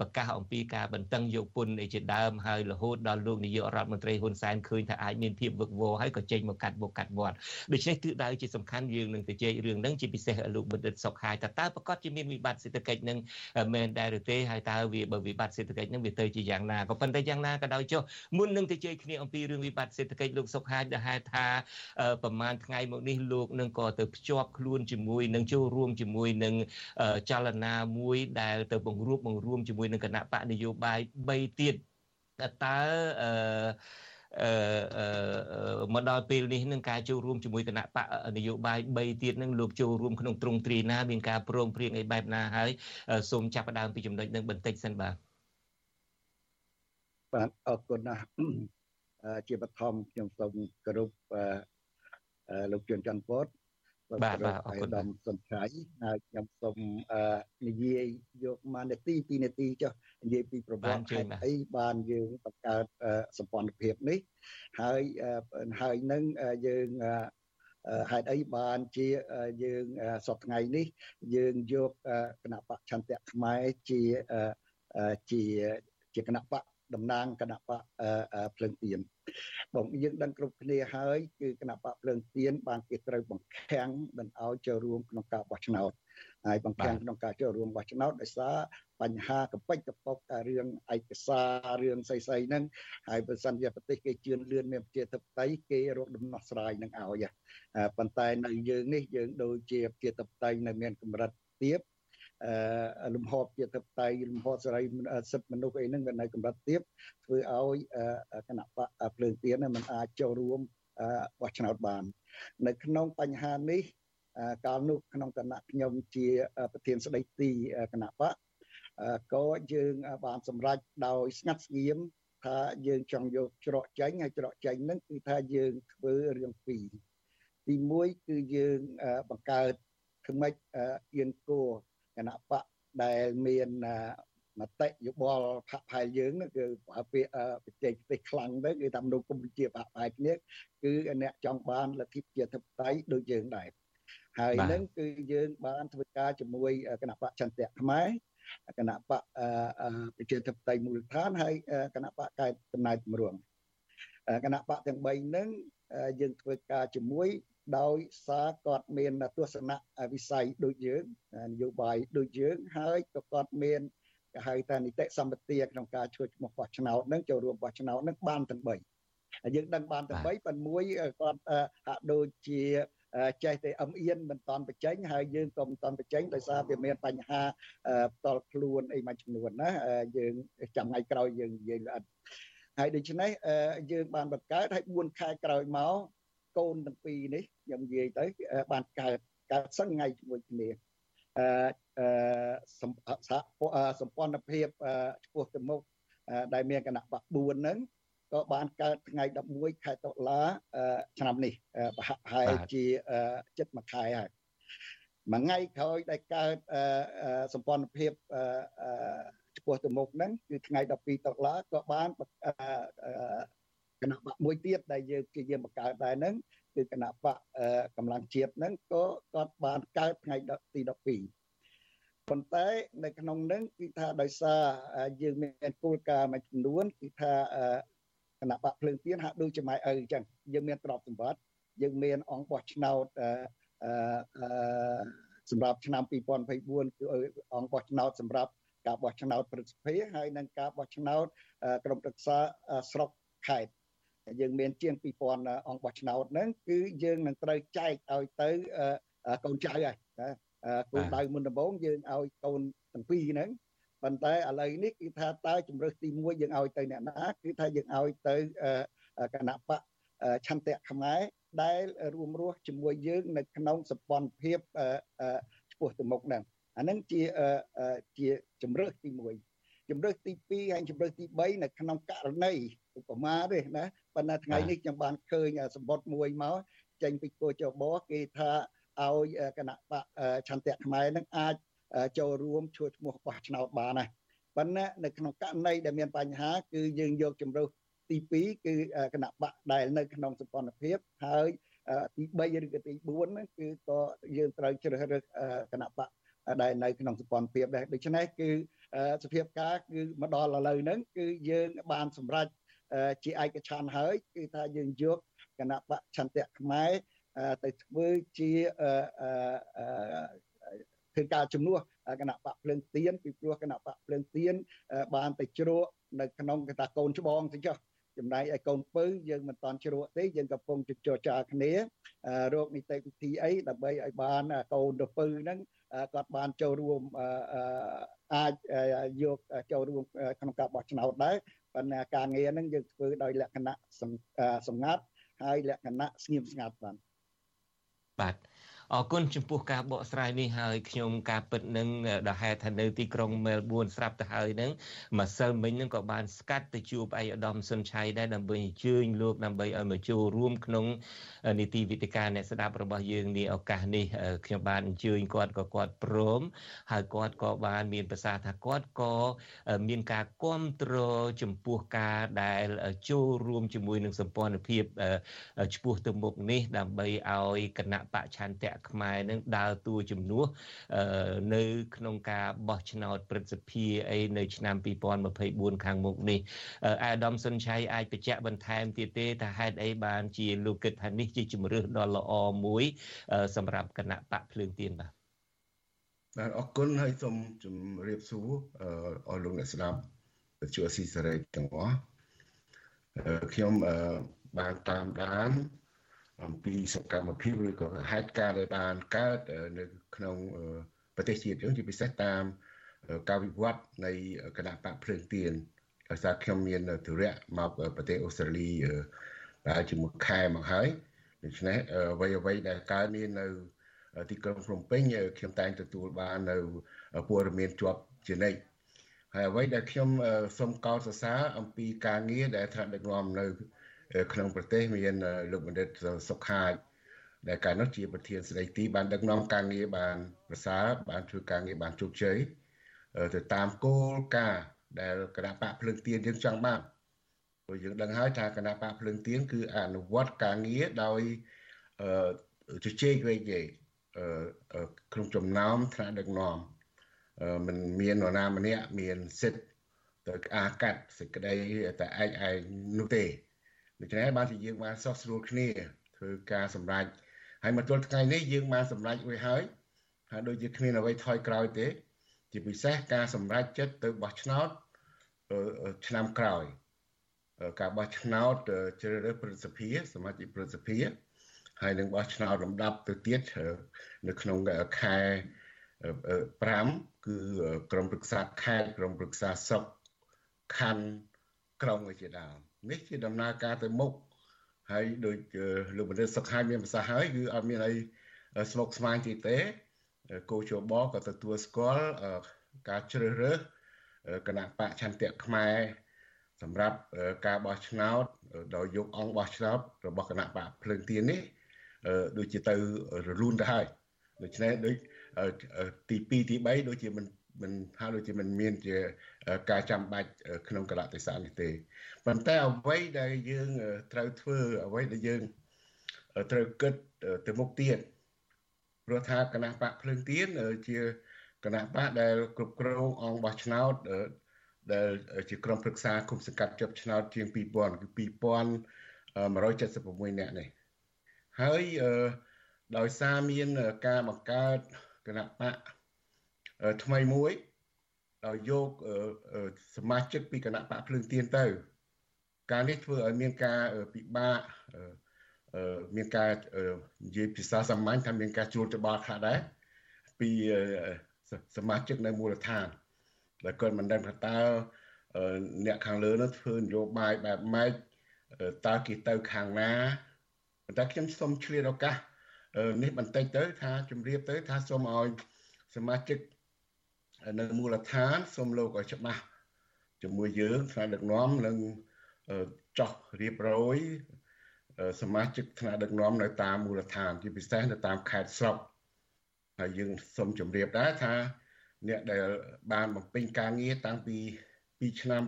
Speaker 4: ប្រកាសអំពីការបន្តឹងយកពុនឯជាដើមហើយរហូតដល់លោកនាយករដ្ឋមន្ត្រីហ៊ុនសែនឃើញថាអាចមានភាពវឹកវរហើយក៏ចេញមកកាត់បុកកាត់វត្តដូច្នេះទិសដៅជាសំខាន់យើងនឹងទៅជែករឿងហ្នឹងជាពិសេសលោកបណ្ឌិតសុកហាយតើតើប្រកាសជាមានវិបត្តិសេដ្ឋកិច្ចនឹងមែនដែរឬទេហើយតើវាបើវិបត្តិសេដ្ឋកិច្ចនឹងវាទៅជាយ៉ាងណាក៏ប៉ុន្តែយ៉ាងណាក៏ដោយចុះមុននឹងទៅជែកគ្នាអំពីរឿងវិបត្តិសេដ្ឋកិច្ចលោកសុកហាយដែលហេតុថាប្រហែលថ្ងៃមកនេះលោកនឹងក៏ទៅភ្ជាប់ខ្លួនជាមួយនឹងចូលរួមជាមួយនឹងចលនាមួយដែលទៅបង្រួបបង្រួមជាមួយនឹងគណៈបកនយោបាយ3ទៀតតើអឺអឺ មកដល់ពេលនេះនឹងការចូលរួមជាមួយគណៈបកនយោបាយ3ទៀតនឹងលោកចូលរួមក្នុងទ្រង់ទ្រីណាមានការព្រមព្រៀងអីបែបណាហើយសូមចាប់ផ្ដើមពីចំណុចនឹងបន្តិចសិនបាទ
Speaker 16: បាទអរគុណណាស់ជាបឋមខ្ញុំសូមគោរពលោកជួនច័ន្ទពត
Speaker 4: បាទបាទអរគុណ
Speaker 16: ដំសុនឆៃហើយខ្ញុំសូមនិយាយយកមួយនាទី2នាទីចុះនិយាយពីប្រវត្តិហេតុអីបានយើងបង្កើតសម្ព័ន្ធភាពនេះហើយហើយនឹងយើងហេតុអីបានជាយើងសពថ្ងៃនេះ យើងយកគណៈបកឆន្ទៈខ្មែរជាជាជាគណៈបកតំណាងគណៈបកភ្លើងទៀន បងយើងដឹងគ្រប់គ្នាហើយគឺគណៈបកភ្លើងទៀនបានគេត្រូវបង្ខាំងមិនឲ្យចូលរួមក្នុងការបោះឆ្នោតហើយបង្ខាំងក្នុងការចូលរួមបោះឆ្នោតដោយសារបញ្ហាកពេចកពុករឿងឯកសាររឿងស្អីស្អីហ្នឹងហើយបើសិនជាប្រទេសគេជឿនលឿនមានប្រជាធិបតេយ្យគេរកដំណោះស្រាយនឹងឲ្យប៉ុន្តែនៅយើងនេះយើងដូចជាប្រជាធិបតេយ្យនៅមានកម្រិតទៀបអឺ លំហប្រជាធិបតេយ្យលំហសេរីសិទ្ធិមនុស្សអីហ្នឹងវានៅកម្រិតទាបធ្វើឲ្យគណៈបកភ្លើងទៀនมันអាចចូលរួមបោះឆ្នោតបាន នៅក្នុងបញ្ហានេះកាលនោះក្នុងគណៈខ្ញុំជាប្រធានស្ដីទីគណៈបកក៏យើងបានសម្រេចដោយស្ងាត់ស្ងៀមថាយើងចង់យកច្រកចេញហើយច្រកចេញហ្នឹងគឺថាយើងធ្វើរឿងពីរទី1គឺយើងបង្កើតគឺមិនអៀនគោ គណៈបកដែលមានមតិយោបល់ផាក់ផែលយើងគឺបើពាក្យបច្ចេកទេសខ្លាំងទៅគឺថាមនុស្សគុំជាផាក់ផែលគ្នាគឺអ្នកចង់បានលទ្ធិប្រជាធិបតេយ្យដូចយើងដែរហើយនឹងគឺយើងបានធ្វើការជាមួយគណៈបកចន្ទៈខ្មែរគណៈបកប្រជាធិបតេយ្យមូលដ្ឋានហើយគណៈបកកែចំណាយទម្រង់គណៈបកទាំង3ហ្នឹងយើងធ្វើការជាមួយ ដោយសារគាត់មានទស្សនៈវិស័យដូចយើងនយោបាយដូចយើងហើយក៏គាត់មានគេហៅថានីតិសម្បទាក្នុងការជួយឈ្មោះបោះឆ្នោតនឹងចូលរួមបោះឆ្នោតនឹងបានទាំង3ហើយយើងដឹងបានទាំង3ប៉ុន្មួយគាត់ហាក់ដូចជាចេះតែអឹមអៀនមិនតន់បញ្ចេញហើយយើងក៏មិនតន់បញ្ចេញដោយសារវាមានបញ្ហាផ្ទាល់ខ្លួនអីមួយចំនួនណាយើងចាំថ្ងៃក្រោយយើងនិយាយល្អិតហើយដូច្នេះយើងបានបង្កើតឲ្យ4ខែក្រោយមក កូនទាំងពីរនេះខ្ញុំនិយាយទៅបានកើតកើតសឹងថ្ងៃជាមួយគ្នាអឺសម្ព័ន្ធភាពឆ្ពោះទៅមុខដែលមានគណៈបក4ហ្នឹងក៏បានកើតថ្ងៃ11ខែតុលាឆ្នាំនេះប្រហែលជាចិត្តមួយខែហើយមួយថ្ងៃក្រោយដែលកើតសម្ព័ន្ធភាពឆ្ពោះទៅមុខហ្នឹងគឺថ្ងៃ12តុលាក៏បាន គណៈបកមួយទៀតដែលយើងជាយើងបង្កើតដែរហ្នឹងគឺគណៈបកកម្លាំងជាតិហ្នឹងក៏គាត់បានកើតថ្ងៃទី12ប៉ុន្តែនៅក្នុងហ្នឹងគឺថាដោយសារយើងមានគោលការណ៍មួយចំនួនគឺថាគណៈបកភ្លើងទៀនហាក់ដូចជាម៉ែឪអញ្ចឹងយើងមានទ្រព្យសម្បត្តិយើងមានអង្គបោះឆ្នោតអឺសម្រាប់ឆ្នាំ2024គឺអង្គបោះឆ្នោតសម្រាប់ការបោះឆ្នោតព្រឹទ្ធសភាហើយនិងការបោះឆ្នោតក្រុមប្រឹក្សាស្រុកខេត្ត យើងមានជាង2000អង្គបោះឆ្នោតហ្នឹងគឺយើងនឹងត្រូវចែកឲ្យទៅកូនចៅហើយណាគោលដៅមុនដំបូងយើងឲ្យកូនទាំងពីរហ្នឹងប៉ុន្តែឥឡូវនេះគឺថាតើជំរើសទី1យើងឲ្យទៅអ្នកណាគឺថាយើងឲ្យទៅគណៈបកឆន្ទៈខ្មែរដែលរួមរស់ជាមួយយើងនៅក្នុងសម្ព័ន្ធភាពឆ្ពោះទៅមុខហ្នឹងអានឹងជាជាជំរើសទី1ជំរើសទី2ហើយជំរើសទី3នៅក្នុងករណីឧបមាទេណា ប៉ុន្តែថ្ងៃនេះខ្ញុំបានឃើញសម្បត្តិមួយមកចេញពីគោចបគេថាឲ្យគណៈបកឆន្ទៈខ្មែរនឹងអាចចូលរួមជួយឈ្មោះបោះឆ្នោតបានណាប៉ុន្តែនៅក្នុងករណីដែលមានបញ្ហាគឺយើងយកជំរើសទី2គឺគណៈបកដែលនៅក្នុងសម្ព័ន្ធភាពហើយទី3ឬក៏ទី4ហ្នឹងគឺក៏យើងត្រូវជ្រើសរើសគណៈបកដែលនៅក្នុងសម្ព័ន្ធភាពដែរដូច្នេះគឺសភាពការគឺមកដល់ឥឡូវហ្នឹងគឺយើងបានសម្រេច ជាឯកច្ឆន្ទហើយគឺថាយើងយកគណៈបកឆន្ទៈខ្មែរទៅធ្វើជាធ្វើការជំនួសគណៈបកភ្លើងទៀនពីព្រោះគណៈបកភ្លើងទៀនបានទៅជ្រក់នៅក្នុងគេថាកូនច្បងទៅចុះចំណែកឯកូនពៅយើងមិនតន់ជ្រក់ទេយើងកំពុងចរចាគ្នារោគនីតិវិធីអីដើម្បីឲ្យបានកូនទៅពៅហ្នឹងគាត់បានចូលរួមអាចយកចូលរួមក្នុងការបោះឆ្នោតដែរ ប៉ុន្តែការងារហ្នឹងយើងធ្វើដោយលក្ខណៈសម្ងាត់ហើយលក្ខណៈស្ងៀមស្ងាត់បាទ
Speaker 4: បាទ អរគុណចំពោះការបកស្រាយនេះហើយខ្ញុំការពិតនឹងដែលហេតុថានៅទីក្រុងមែលប៊នស្រាប់ទៅហើយនឹងម្សិលមិញនឹងក៏បានស្កាត់ទៅជួបឯកឧត្តមសុនឆៃដែរដើម្បីអញ្ជើញលោកដើម្បីឲ្យមកចូលរួមក្នុងនីតិវិទ្យាអ្នកស្ដាប់របស់យើងនេះឱកាសនេះខ្ញុំបានអញ្ជើញគាត់ក៏គាត់ព្រមហើយគាត់ក៏បានមានប្រសាសន៍ថាគាត់ក៏មានការគ្រប់គ្រងចំពោះការដែលចូលរួមជាមួយនឹងសម្ព័ន្ធភាពឆ្ពោះទៅមុខនេះដើម្បីឲ្យគណៈបច្ឆន្ទៈខ្មែរនឹងដើរតួជំនួសនៅក្នុងការបោះឆ្នោតព្រឹទ្ធសភាអីនៅឆ្នាំ2024ខាងមុខនេះអាដាមសុនឆៃអាចបញ្ជាក់បន្ថែមទៀតទេថាហេតុអីបានជាលោកគិតថានេះជាជំរឿសដ៏ល្អមួយ សម្រាប់គណៈបកភ្លើងទៀនបាទ
Speaker 15: បាទអរគុណហើយសូមជម្រាបសួរអស់លោកអ្នកស្ដាប់វិទ្យុអស៊ីសេរីទាំងអស់ខ្ញុំបានតាមដាន អំពីសកម្មភាពឬក៏ហេតុការណ៍ដែលបានកើតនៅក្នុងប្រទេសជាតិយើងជាពិសេសតាមការវិវត្តនៃគណៈបកភ្លើងទៀនដោយសារខ្ញុំមានទរៈមកប្រទេសអូស្ត្រាលីដែលជាមួយខែមកហើយដូច្នេះអ្វីអ្វីដែលកើតមាននៅទីក្រុងភ្នំពេញខ្ញុំតែងទទួលបាននៅព័ត៌មានជាប់ជានិច្ចហើយអ្វីដែលខ្ញុំសូមកោតសរសើរអំពីការងារដែលថ្នាក់ដឹកនាំនៅ ក្នុងប្រទេសមានលោកបណ្ឌិតសុខាចដែលកាលនោះជាប្រធានស្ដីទីបានដឹកនាំការងារបានប្រសើរបានធ្វើការងារបានជោគជ័យទៅតាមគោលការណ៍ដែលគណៈបកភ្លើងទៀនយើងចង់បានព្រោះយើងដឹងហើយថាគណៈបកភ្លើងទៀនគឺអនុវត្តការងារដោយជជែកវែកញែកក្នុងចំណោមថ្នាក់ដឹកនាំមិនមាននរណាម្នាក់មានសិទ្ធិទៅអាកាត់សេចក្តីតែឯងឯងនោះទេ ដូច្នេះបានជាយើងបានសោះស្រួលគ្នាធ្វើការសម្រេចហើយមកទល់ថ្ងៃនេះយើងបានសម្រេចរួចហើយហើយដូចជាគ្មានអ្វីថយក្រោយទេ ជាពិសេសការសម្រេចចិត្តទៅបោះឆ្នោតឆ្នាំក្រោយការបោះឆ្នោតជ្រើសរើសប្រសិទ្ធិសមាជិកប្រសិទ្ធិហើយនឹងបោះឆ្នោតលំដាប់ទៅទៀតនៅក្នុងខែ5គឺក្រមប្រឹក្សាខេត្តក្រមប្រឹក្សាស្រុកខណ្ឌក្រុងជាដើម នេះជាដំណើរការទៅមុខហើយដូចលោកបណ្ឌិតសុខហើយមានប្រសាសន៍ហើយគឺអត់មានអីស្មុគស្មាញទេទេគោជបក៏ទទួលស្គាល់ការជ្រើសរើសគណៈបកឆន្ទៈខ្មែរសម្រាប់ការបោះឆ្នោតដោយយកអង្គបោះឆ្នោតរបស់គណៈបកភ្លើងទៀននេះដូចជាទៅរលូនទៅហើយដូច្នេះដូចទី2ទី3ដូចជាមិន មិនហាក់ដូចជាមិនមានជាការចាំបាច់ក្នុងកលតិសានេះទេប៉ុន្តែអ្វីដែលយើងត្រូវធ្វើអ្វីដែលយើងត្រូវគិតទៅមុខទៀតព្រោះថាគណៈបកភ្លើងទៀនជាគណៈបកដែលគ្រប់គ្រងអង្គបោះឆ្នោតដែលជាក្រុមប្រឹក្សាគុំសង្កាត់ជាប់ឆ្នោតជាង2000គឺ2176នាក់នេះហើយដោយសារមានការបង្កើតគណៈបក ថ្មីមួយដោយយកសមាជិកពីគណៈបកភ្លើងទៀនទៅ ការនេះធ្វើឲ្យមានការពិបាកមានការនិយាយភាសាសាមញ្ញថាមានការជួលច្បល់ខ្លះដែរពីសមាជិកនៅមូលដ្ឋានដែលគាត់មិនដឹងថាតើអ្នកខាងលើនោះធ្វើនយោបាយបែបម៉េចតើគេទៅខាងណាប៉ុន្តែខ្ញុំសូមឆ្លៀតឱកាសនេះបន្តិចទៅថាជម្រាបទៅថាសូមឲ្យសមាជិក នៅមូលដ្ឋានសូមលោកឲ្យច្បាស់ជាមួយយើងថ្នាក់ដឹកនាំនឹងចោះរៀបរយសមាជិកថ្នាក់ដឹកនាំនៅតាមមូលដ្ឋានជាពិសេសនៅតាមខេត្តស្រុកហើយយើងសូមជម្រាបដែរថាអ្នកដែលបានបំពេញការងារតាំងពីពីឆ្នាំ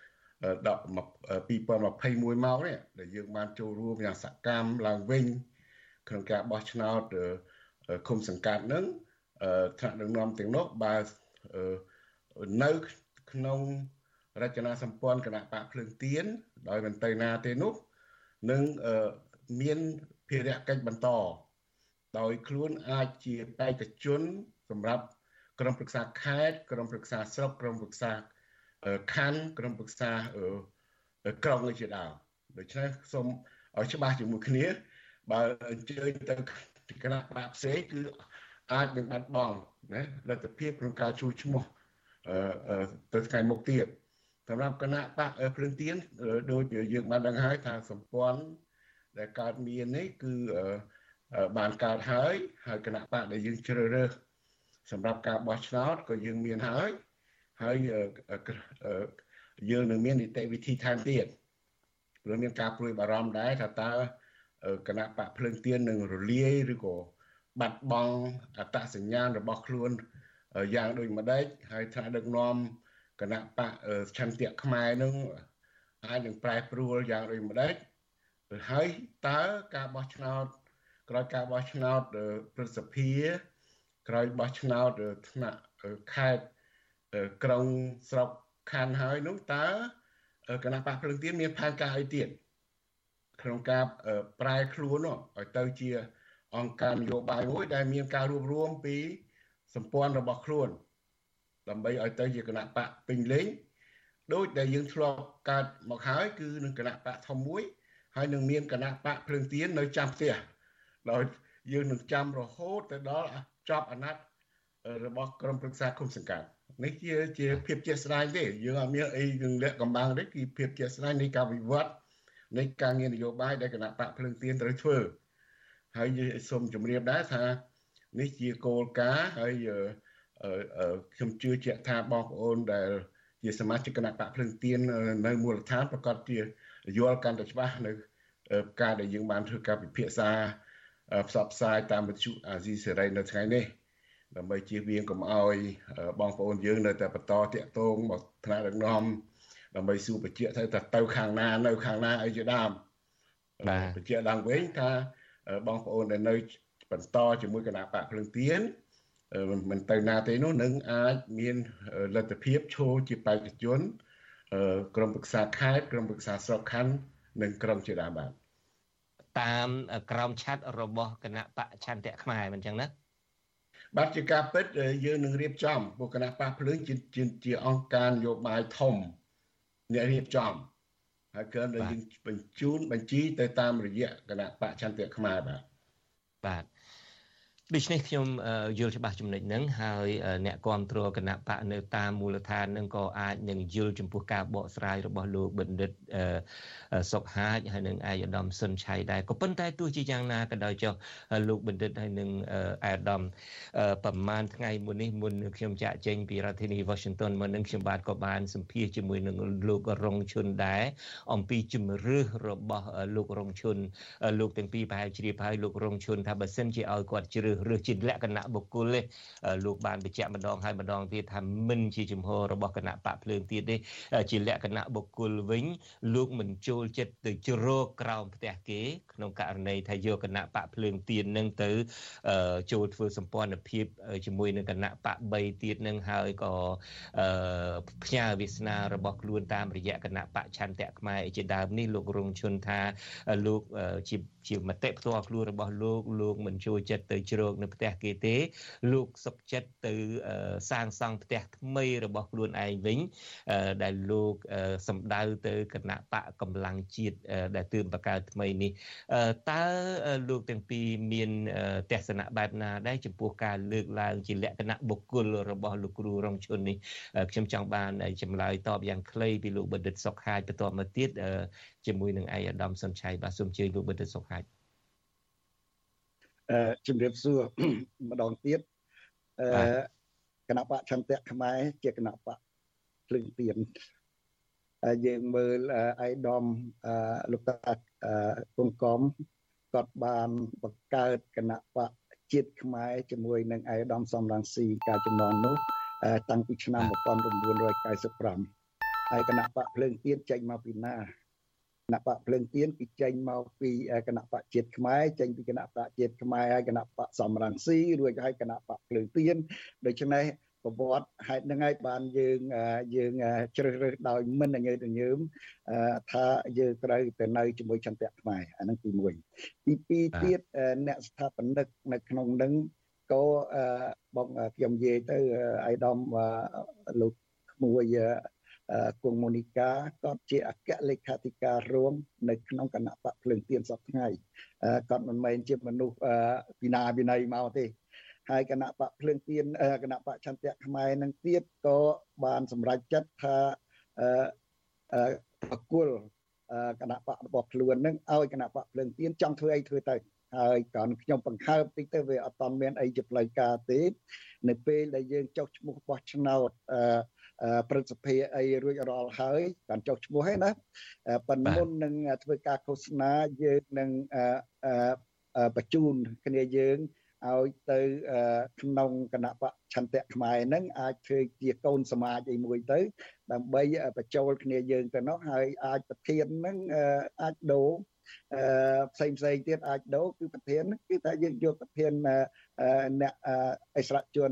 Speaker 15: 2000ដល់2021មកនេះដែលយើងបានចូលរួមយ៉ាងសកម្មឡើងវិញក្នុងការបោះឆ្នោតគុំសង្កាត់នឹង ថ្នាក់ដឹកនាំទាំងនោះបើនៅក្នុងរចនាសម្ព័ន្ធគណៈបកភ្លើងទៀនដោយមិនទៅណាទេនោះនឹងមានភារកិច្ចបន្ត ដោយខ្លួនអាចជាបេក្ខជន សម្រាប់ក្រុមប្រឹក្សាខេត្តក្រុមប្រឹក្សាស្រុកក្រុមប្រឹក្សាខណ្ឌក្រុមប្រឹក្សាក្រុងជាដើមដូច្នេះសូមឲ្យច្បាស់ជាមួយគ្នា បើអញ្ជើញទៅគណៈបកផ្សេងគឺ អាចនឹងបាត់បង់ណាលទ្ធភាពក្នុងការជួយឈ្មោះទៅថ្ងៃមុខទៀតសម្រាប់គណៈបកភ្លើងទៀនដូចយើងបានដឹងហើយថាសម្ព័ន្ធដែលកើតមាននេះគឺបានកើតហើយហើយគណៈបកដែលយើងជ្រើសរើសសម្រាប់ការបោះឆ្នោតក៏យើងមានហើយហើយយើងនឹងមាននីតិវិធីថែមទៀតព្រោះមានការព្រួយបារម្ភដែរថាតើគណៈបកភ្លើងទៀននឹងរលាយឬក៏ បាត់បង់អត្តសញ្ញាណរបស់ខ្លួនយ៉ាងដូចម្ដេចហើយថ្នាក់ដឹកនាំគណៈបកឆន្ទៈខ្មែរនឹងអាចនឹងប្រែប្រួលយ៉ាងដូចម្ដេចហើយតើការបោះឆ្នោតក្រោយការបោះឆ្នោតព្រឹទ្ធសភាក្រោយបោះឆ្នោតថ្នាក់ខេត្តក្រុងស្រុកខណ្ឌហើយនោះតើគណៈបកភ្លឹងទៀនមានផែនការអីទៀតក្នុងការប្រែខ្លួនឲ្យទៅជា អង្គការនយោបាយមួយដែលមានការរួបរวมពីសម្ព័ន្ធរបស់ខ្លួន ដើម្បីឲ្យទៅជាគណៈបកពេញលេងដូចដែលយើងធ្លាប់កើតមកហើយគឺនឹងគណៈបកធំមួយហើយនឹងមានគណៈបកភ្លើងទៀននៅចាំផ្ទះដោយយើងនឹងចាំរហូតទៅដល់ចប់អាណត្តិរបស់ក្រមប្រឹក្សាគុំសង្កាត់នេះជាជាភាពជាក់ស្ដែងទេយើងអត់មានអីនឹងលាក់កំបាំងទេគឺភាពជាក់ស្ដែងនៃការវិវត្តនៃការងារនយោបាយដែលគណៈបកភ្លើងទៀនត្រូវធ្វើ ហើយសូមជម្រាបដែរថានេះជាគោលការណ៍ហើយខ្ញុំជឿជាក់ថាបងប្អូនដែលជាសមាជិកគណៈបកភ្លឹងទៀននៅមូលដ្ឋានប្រកាសជាយល់កាន់តែច្បាស់នៅការដែលយើងបានធ្វើការពិភាក្សាផ្សព្វផ្សាយតាមវិទ្យុអាស៊ីសេរីនៅថ្ងៃនេះដើម្បីជៀសវាងកុំឲ្យបងប្អូនយើងនៅតែបន្តតាក់ទងមកថ្នាក់ដឹកនាំដើម្បីសួរបញ្ជាក់ទៅថាទៅខាងណានៅខាងណាអីជាដើមបាទបញ្ជាក់ឡើងវិញថា បងប្អូនដែលនៅបន្តជាមួយគណៈបកភ្លឹងទៀនមិនទៅណាទេនោះនឹងអាចមានលទ្ធភាពឈរជាបេក្ខជនក្រុមប្រឹក្សាខេត្តក្រុមប្រឹក្សាស្រុកខណ្ឌនិងក្រុមជាដើមបាទ
Speaker 4: តាមក្រមឆ័ត្ររបស់គណៈបកឆន្ទៈខ្មែរមិនចឹងណា
Speaker 15: បាទជាការពិតយើងនឹងរៀបចំពួកគណៈបកភ្លើងជាជាអង្គការនយោបាយធំអ្នករៀបចំ ហើយគឺដែលយើងបញ្ជូនបញ្ជីទៅតាមរយៈគណៈបកឆន្ទៈខ្មែរបាទ
Speaker 4: បាទ ដូច្នេះខ្ញុំយល់ច្បាស់ចំណុចហ្នឹងហើយអ្នកគ្រប់គ្រងគណៈបកនៅតាមមូលដ្ឋានហ្នឹងក៏អាចនឹងយល់ចំពោះការបកស្រាយរបស់លោកបណ្ឌិតសុកហាជហើយនឹងអាយដាមសុនឆៃដែរក៏ប៉ុន្តែទោះជាយ៉ាងណាក៏ដោយចុះលោកបណ្ឌិតហើយនឹងអាយដាមប្រហែលថ្ងៃមុននេះមុនខ្ញុំចាក់ចេញពីរដ្ឋធានី Washington មុននឹងខ្ញុំបាទក៏បានសម្ភាសជាមួយនឹងលោករងឈុនដែរអំពីជំរឿសរបស់លោករងឈុនលោកទាំងពីរប្រហែលជ្រាបហើយលោករងឈុនថាបើសិនជាឲ្យគាត់ជ្រើសរើសជាលក្ខណៈបុគ្គលទេលោកបានបញ្ជាក់ម្ដងហើយម្ដងទៀតថាមិនជាជំហររបស់គណៈបកភ្លើងទៀតទេជាលក្ខណៈបុគ្គលវិញលោកមិនចូលចិត្តទៅជ្រកក្រោមផ្ទះគេក្នុងករណីថាយកគណៈបកភ្លើងទៀតនឹងទៅចូលធ្វើសម្ព័ន្ធភាពជាមួយនឹងគណៈបក3ទៀតនឹងហើយក៏ផ្ញើវាសនារបស់ខ្លួនតាមរយៈគណៈបកឆន្ទៈខ្មែរជាដើមនេះលោករងឈុនថាលោកជាជាមតិផ្ទាល់ខ្លួនរបស់លោកលោកមិនចូលចិត្តទៅជ្រកនៅផ្ទះគេទេ លោកសុខចិត្តទៅសាងសង់ផ្ទះថ្មីរបស់ខ្លួនឯងវិញដែលលោកសម្ដៅទៅគណៈបកកម្លាំងជាតិដែលទើបបង្កើតថ្មីនេះតើលោកទាំងពីរមានទស្សនៈបែបណាដែរចំពោះការលើកឡើងជាលក្ខណៈបុគ្គលរបស់លោកគ្រូរងឈុននេះខ្ញុំចង់បានចម្លើយតបយ៉ាងខ្លីពីលោកបណ្ឌិតសុកហាជបន្តមកទៀតជាមួយនឹងឯកឧត្តមសុនឆៃបាទសូមជឿលោកបណ្ឌិតសុកហាជ
Speaker 16: អឺ ជំរាបសួរម្ដងទៀតអឺគណៈបកឆន្ទៈខ្មែរជាគណៈបកភ្លឹងទៀនយើងមើលអៃដាមលោកតាគុំកំគាត់បានបង្កើតគណៈបកជាតិខ្មែរជាមួយនឹងអៃដាមសំរងស៊ីកាលជំនាន់នោះតាំងពីឆ្នាំ1995ហើយគណៈបកភ្លើងទៀនចេញមកពីណាគ ណៈបកភ្លើងទៀនគឺចេញមកពីគណៈបកជាតិខ្មែរចេញពីគណៈបកជាតិខ្មែរហើយគណៈបកសំរងស៊ីរួចហើយគណៈបកភ្លើងទៀនដូច្នេះប្រវត្តិហេតុហ្នឹងហើយបានយើងយើងជ្រើសរើសដោយមិនញើតញើមថាយើងត្រូវទៅនៅជាមួយចន្ទៈខ្មែរអាហ្នឹងទី1ទី2ទៀតអ្នកស្ថាបនិកនៅក្នុងហ្នឹងក៏បងខ្ញុំនិយាយទៅអៃដាមលោកក្មួយ គង់មូនីកាគាត់ជាអគ្គលេខាធិការរួមនៅក្នុងគណៈបកភ្លើងទៀនសពថ្ងៃគាត់មិនមែនជាមនុស្សពីណាពីណីមកទេហើយគណៈបកភ្លើងទៀនគណៈបកឆន្ទៈខ្មែរនឹងទៀតក៏បានសម្រេចចិត្តថាអឺបកគលគណៈបករបស់ខ្លួននឹងឲ្យគណៈបកភ្លើងទៀនចង់ធ្វើអីធ្វើទៅហើយក៏ខ្ញុំបង្ហើបតិចទៅវាអត់តមានអីជាផ្លូវការទេ នៅពេលដែលយើងចុះឈ្មោះបោះឆ្នោតអឺ ព្រឹទ្ធសភាអីរួចរាល់ហើយបានចុះឈ្មោះហើយណាប៉ុន្តែមុននឹងធ្វើការឃោសនាយើងនឹងបញ្ជូនគ្នាយើងឲ្យទៅក្នុងគណៈបកឆន្ទៈខ្មែរហ្នឹងអាចធ្វើជាកូនសមាជអីមួយទៅ ដើម្បីបញ្ចូលគ្នាយើងទៅនោះហើយអាចប្រធានហ្នឹងអាចដូរអឺផ្សេងផ្សេងទៀតអាចដូរគឺប្រធានគឺថាយើងយកប្រធានអ្នកអិសរាជជន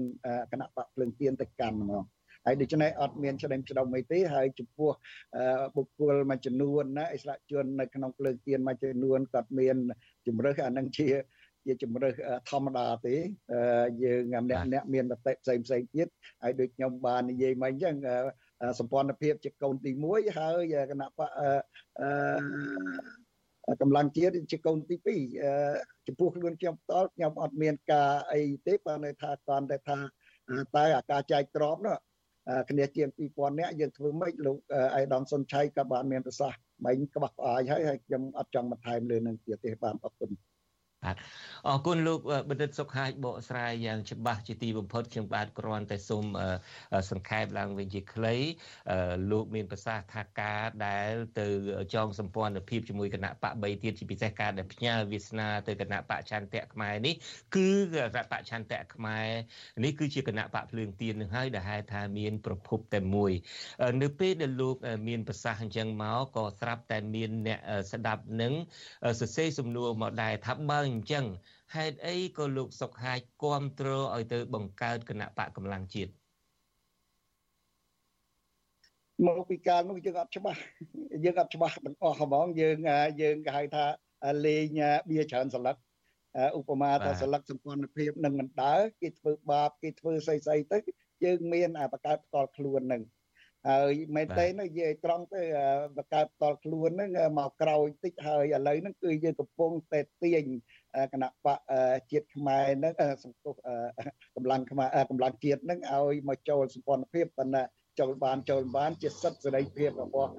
Speaker 16: គណៈបកភ្លើងទៀនទៅកាន់ហ្មង ហើយដូច្នេះអត់មានឆ្លងឆ្ដុំអីទេហើយចំពោះបុគ្គលមួយចំនួនណាអិសរាជជននៅក្នុងភ្លើងទៀនមួយចំនួនគាត់មានជំរើសអានឹងជាជាជំរើសធម្មតាទេយើងម្នាក់អ្នកមានមតិផ្សេងផ្សេងទៀតហើយដូចខ្ញុំបាននិយាយមកអញ្ចឹងសម្ព័ន្ធភាពជាកូនទី1ហើយគណៈបកកម្លាំងជាតិជាកូនទី2ចំពោះខ្លួនខ្ញុំផ្ទាល់ខ្ញុំអត់មានការអីទេបើនៅថាគាត់តែថាតែអាការចែកក្របនោះ គ្នាជាង2000នាក់យើងធ្វើម៉េចលោកអៃដាមសុនឆៃក៏បានមានប្រសាសន៍មិញក្បោះក្បាយហើយហើយខ្ញុំអត់ចង់បន្ថែមលើនឹងទៀតទេបាទអរគុណ
Speaker 4: បាទអរគុណលោកបណ្ឌិតសុខហាជបកស្រាយយ៉ាងច្បាស់ជាទីបំផុតខ្ញុំបាទគ្រាន់តែសូមសង្ខេបឡើងវិញជាខ្លីលោកមានប្រសាសន៍ថាការដែលទៅចងសម្ព័ន្ធភាពជាមួយគណៈបក3ទៀតជាពិសេសការដែលផ្ញើវាសនាទៅគណៈបកឆន្ទៈខ្មែរនេះគឺគណៈបកឆន្ទៈខ្មែរនេះគឺជាគណៈបកភ្លើងទៀននឹងហើយដែលហៅថាមានប្រភពតែមួយនៅពេលដែលលោកមានប្រសាសន៍អញ្ចឹងមកក៏ស្រាប់តែមានអ្នកស្ដាប់នឹងសរសេរសំណួរមកដែរថាបើអញ្ចឹងហេតុអីក៏លោកសុកហាជគ្រប់គ្រងឲ្យទៅបង្កើតគណៈបកកម្លាំងជាតិ
Speaker 16: មកពីការនោះយើងអត់ច្បាស់យើងអត់ច្បាស់ទាំងអស់ហ្មងយើងយើងគេហៅថាលេងបៀច្រើនសន្លឹកឧបមាថាសន្លឹកសម្ព័ន្ធភាពនឹងមិនដើរគេធ្វើបាបគេធ្វើស្អីស្អីទៅយើងមានបកកើតផ្ទាល់ខ្លួននឹងហើយមែនទេនិយាយត្រង់ទៅបកើតតល់ខ្លួនហ្នឹងមកក្រោយតិចហើយឥឡូវហ្នឹងគឺយើងកំពុងតែទាញ គណៈបកជាតិខ្មែរហ្នឹងសង្គមកម្លាំងខ្មែរកម្លាំងជាតិហ្នឹងឲ្យមកចូលសម្ព័ន្ធភាពប៉ុន្តែចូលបានចូលបានជាសិទ្ធិសេរីភាពរបស់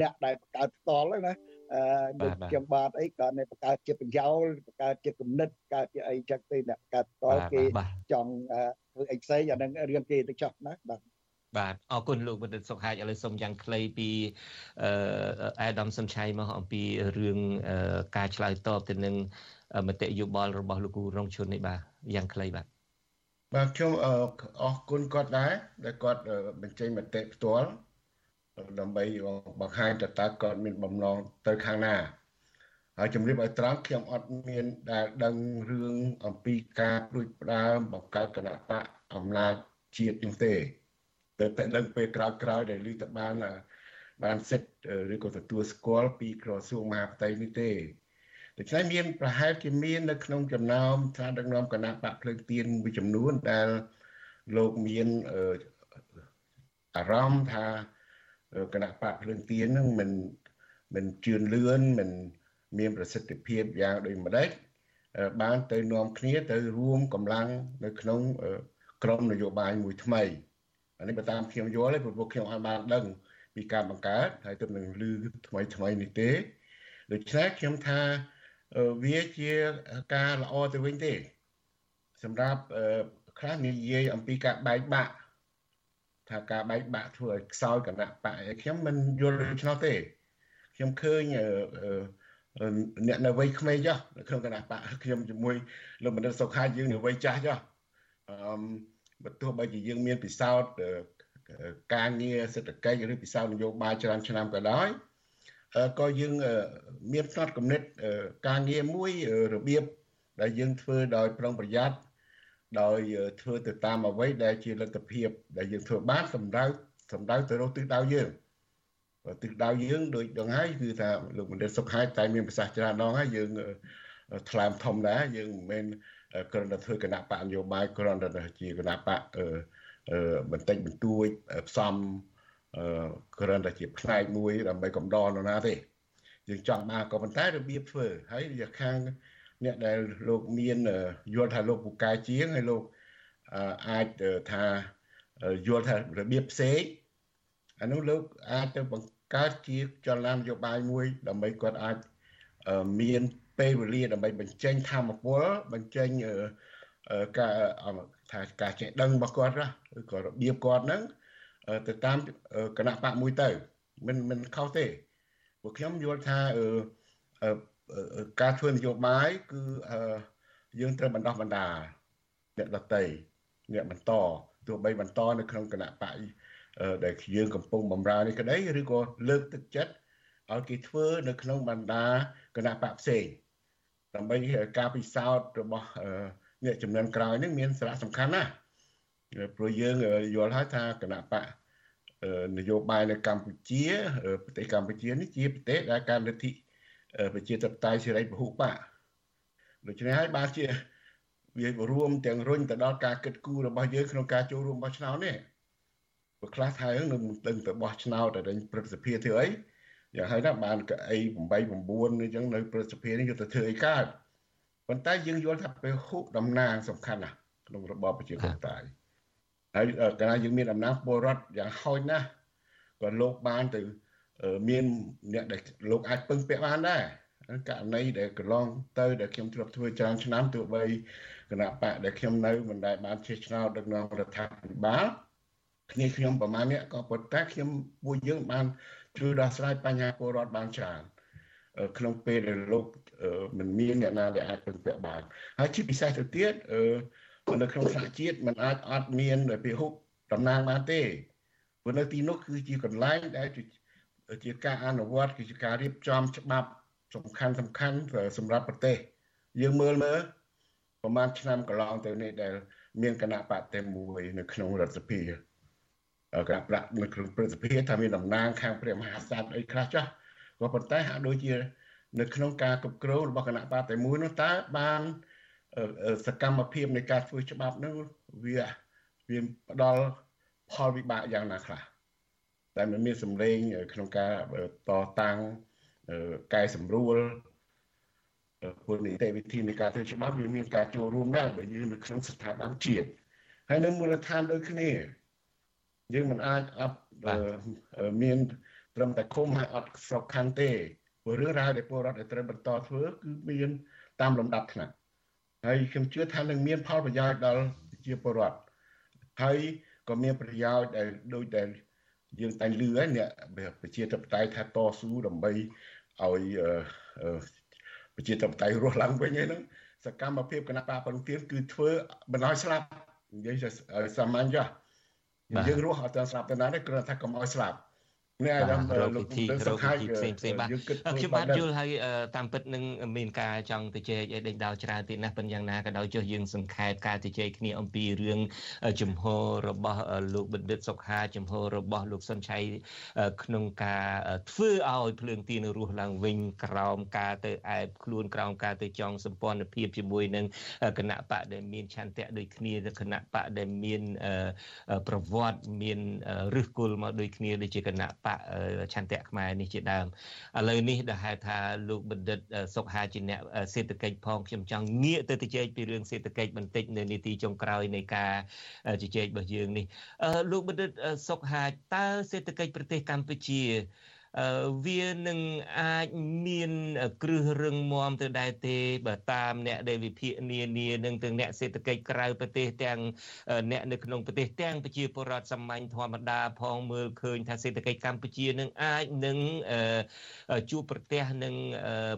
Speaker 16: អ្នកដែលបង្កើតផ្ទាល់ហ្នឹងណាអឺដូចខ្ញុំបាទអីក៏នៅបង្កើតជាបញ្យោលបង្កើតជាគំនិតបង្កើតជាអីចឹងទេអ្នកបង្កើតផ្ទាល់គេចង់ធ្វើអីផ្សេងអានឹងរឿងគេទៅចោះណាបាទ
Speaker 4: បាទអរគុណលោកបណ្ឌិតសុខហាជឥឡូវសូមយ៉ាងខ្លីពីអឺអេដាមសំឆៃមកអំពីរឿងការឆ្លើយតបទៅនឹងមតិយោបល់របស់លោកគ្រូរងឈុននេះបាទយ៉ាងខ្លីបាទ
Speaker 15: បាទខ្ញុំអរគុណគាត់ដែរដែលគាត់បញ្ចេញមតិផ្ទាល់ដើម្បីបង្ហាញតើតើគាត់មានបំណងទៅខាងណាហើយជំរាបឲ្យត្រង់ខ្ញុំអត់មានដែលដឹងរឿងអំពីការព្រួយផ្ដើមបង្កើតគណៈបកអំណាចជាតិនោះទេ តែតែដឹងពេលក្រោយក្រោយដែលឮទៅបានបានសិទ្ធឬក៏ទទួលស្គាល់ពីក្រសួងមហាផ្ទៃនេះទេដូច្នេះមានប្រហែលជាមាននៅក្នុងចំណោមថាដឹកនាំគណៈបកភ្លើងទៀនមួយចំនួនដែលលោកមានអារម្មណ៍ថាគណៈបកភ្លើងទៀននឹងមិនមិនជឿនលឿនមិនមានប្រសិទ្ធភាពយ៉ាងដូចម្ដេចបានទៅនាំគ្នាទៅរួមកម្លាំងនៅក្នុងក្រមនយោបាយមួយថ្មី អានេះបើតាមខ្ញុំយល់ទេព្រោះខ្ញុំអត់បានដឹងពីការបង្កើតហើយទើបនឹងឮថ្មីថ្មីនេះទេដូច្នេះខ្ញុំថាវាជាការល្អទៅវិញទេ សម្រាប់ខ្លះនិយាយអំពីការបែកបាក់ថាការបែកបាក់ធ្វើឲ្យខ្សោយគណៈបកខ្ញុំមិនយល់ដូច្នោះទេខ្ញុំឃើញអ្នកនៅវ័យក្មេងចុះនៅក្នុងគណៈបកខ្ញុំជាមួយលោកបណ្ឌិតសុខាយើងនៅវ័យចាស់ចុះអឺ បើទោះបីជាយើងមានពិសោធន៍ការងារសេដ្ឋកិច្ចឬពិសោធន៍នយោបាយច្រើនឆ្នាំក៏ដោយក៏យើងមានផ្នត់គំនិតការងារមួយរបៀបដែលយើងធ្វើដោយប្រុងប្រយ័ត្នដោយធ្វើទៅតាមអ្វីដែលជាលទ្ធភាព ដែលយើងធ្វើបានសម្ដៅសម្ដៅទៅរកទិសដៅយើងទិសដៅយើងដូចដងហើយគឺថាលោកបណ្ឌិតសុខហើយតែមានប្រសាសន៍ច្រើនដងហើយយើងថ្លើមធំដែរយើងមិនមែន គ្រាន់តែធ្វើគណៈបកនយោបាយគ្រាន់តែជាគណៈបកបន្តិចបន្តួចផ្សំគ្រាន់តែជាផ្នែកមួយដើម្បីកំដរនរណាទេយើងចង់បានក៏ប៉ុន្តែរបៀបធ្វើហើយយកខាងអ្នកដែលលោកមានយល់ថាលោកពូកែជាងហើយលោកអាចថាយល់ថារបៀបផ្សេងអានោះលោកអាចទៅបង្កើតជាចលនានយោបាយមួយដើម្បីគាត់អាចមាន ពពេលវេលាដើម្បីបញ្ចេញធម៌ពលបញ្ចេញការថាការចេះដឹងរបស់គាត់ណាឬក៏របៀបគាត់ហ្នឹងទៅតាមគណៈបកមួយទៅមិនមិនខុសទេពួកខ្ញុំយល់ថាការធ្វើនយោបាយគឺយើងត្រូវបណ្ដោះបណ្ដាអ្នកដតីអ្នកបន្តទោះបីបន្តនៅក្នុងគណៈបកដែលយើងកំពុងបំរើនេះក្តីឬក៏លើកទឹកចិត្តឲ្យគេធ្វើនៅក្នុងបណ្ដាគណៈបកផ្សេង ដើម្បីការពិសោធន៍របស់អ្នកចំនួនក្រោយនេះមានសារៈសំខាន់ណាស់ព្រោះយើងយល់ហើយថាគណៈបកនយោបាយនៅកម្ពុជាប្រទេសកម្ពុជានេះជាប្រទេសដែលការលទ្ធិប្រជាធិបតេយ្យសេរីពហុបកដូច្នេះហើយបានជាវារួមទាំងរុញទៅដល់ការគិតគូររបស់យើងក្នុងការចូលរួមបោះឆ្នោតនេះព្រោះខ្លះថៃនឹងមិនដឹងទៅបោះឆ្នោតតែព្រឹទ្ធសភាធ្វើអី យ៉ាងហើយណាបានកៅអី8 9អញ្ចឹងនៅព្រឹទ្ធសភានេះយកទៅធ្វើអីកើតប៉ុន្តែយើងយល់ថាពហុតំណាងសំខាន់ណាស់ក្នុងរបបប្រជាធិបតេយ្យហើយកាលយើងមានអំណាចពលរដ្ឋយ៉ាងហោចណាស់ក៏លោកបានទៅមានអ្នកដែលលោកអាចពឹងពាក់បានដែរករណីដែលកន្លងទៅដែលខ្ញុំធ្លាប់ធ្វើច្រើនឆ្នាំទោះបីគណៈបកដែលខ្ញុំនៅមិនដែលបានជិះឆ្នោតដឹកនាំរដ្ឋាភិបាលគ្នាខ្ញុំប្រមាណនេះក៏ប៉ុន្តែខ្ញុំពួកយើងបាន ជួយដោះស្រាយបញ្ហាពលរដ្ឋបានច្រើនក្នុងពេលដែលលោកមិនមានអ្នកណាដែលអាចពឹងពាក់បានហើយជាពិសេសទៅទៀតនៅក្នុងសហជាតិมันអាចអត់មានពិហុតំណាងបានទេព្រោះនៅទីនោះគឺជាកន្លែងដែលជាការអនុវត្តគឺជាការរៀបចំច្បាប់សំខាន់សំខាន់សម្រាប់ប្រទេសយើងមើលមើលប្រហែលឆ្នាំកន្លងទៅនេះដែលមានគណៈបកតែមួយនៅក្នុងរដ្ឋសភា ការប្រាក់នៅក្នុងព្រឹទ្ធសភាថាមានតំណាងខាងព្រះមហាក្សត្រអីខ្លះចាស់ក៏ប៉ុន្តែហាក់ដូចជានៅក្នុងការគ្រប់គ្រងរបស់គណៈបកតែមួយនោះតើបានសកម្មភាពនៃការធ្វើច្បាប់នោះវាវាផ្ដល់ផលវិបាកយ៉ាងណាខ្លះតែมันមានសម្លេងក្នុងការតតាំងកែសម្រួលពលនីតិវិធីនៃការធ្វើច្បាប់វាមានការចូលរួមដែរបើយើងនៅក្នុងស្ថាប័នជាតិហើយនៅមូលដ្ឋានដូចគ្នា យើងមិនអាចអត់មានត្រឹមតែគុំហើយអត់ស្របខណ្ឌទេព្រោះរឿងរ៉ាវដែលពលរដ្ឋត្រូវបន្តធ្វើគឺមាន តាមលំដាប់ថ្នាក់ហើយខ្ញុំជឿថានឹងមានផលប្រយោជន៍ដល់ប្រជាពលរដ្ឋហើយក៏មានប្រយោជន៍ដែលដូចដែលយើងតែងលឺហើយអ្នកប្រជាធិបតេយ្យថាតស៊ូដើម្បីឲ្យប្រជាធិបតេយ្យរស់ឡើងវិញហ្នឹងសកម្មភាពគណៈបកប្រទានគឺធ្វើបណ្ដោយស្លាប់និយាយសាមញ្ញចាស់ យើងរស់អត់ទាន់ស្លាប់ទៅណាទេគ្រាន់តែថាកុំឲ្យស្លាប់
Speaker 4: នេះអារម្មណ៍រកវិធីរកវិធីផ្សេងផ្សេងបាទខ្ញុំបាទយល់ហើយតាមពិតនឹងមានការចង់ទៅជែកឲ្យដេញដោលច្រើនទៀតណាស់ប៉ុន្តែយ៉ាងណាក៏ដោយចុះយើងសង្ខេបការទៅជែកគ្នាអំពីរឿងជំហររបស់លោកបណ្ឌិតសុខាជំហររបស់លោកសុនឆៃក្នុងការធ្វើឲ្យភ្លើងទៀនរស់ឡើងវិញក្រោមការទៅអែបខ្លួនក្រោមការទៅចងសម្ព័ន្ធភាពជាមួយនឹងគណៈបកដែលមានឆន្ទៈដូចគ្នាគណៈបកដែលមានប្រវត្តិមានឫសគល់មកដូចគ្នាដូចជាគណៈបកឆន្ទៈខ្មែរនេះជាដើមឥឡូវនេះដែលហៅថាលោកបណ្ឌិតសុខហាជាអ្នកសេដ្ឋកិច្ចផងខ្ញុំចង់ងាកទៅជជែកពីរឿងសេដ្ឋកិច្ចបន្តិចនៅនីតិចុងក្រោយនៃការជជែករបស់យើងនេះលោកបណ្ឌិតសុខហាតើសេដ្ឋកិច្ចប្រទេសកម្ពុជា វានឹងអាចមានគ្រឹះរឹងមាំទៅដែរទេបើតាមអ្នកដែលវិភាគនានានឹងទាំងអ្នកសេដ្ឋកិច្ចក្រៅប្រទេសទាំងអ្នកនៅក្នុងប្រទេសទាំងប្រជាពលរដ្ឋសាមញ្ញធម្មតាផងមើលឃើញថាសេដ្ឋកិច្ចកម្ពុជានឹងអាចនឹងជួបប្រទះនឹង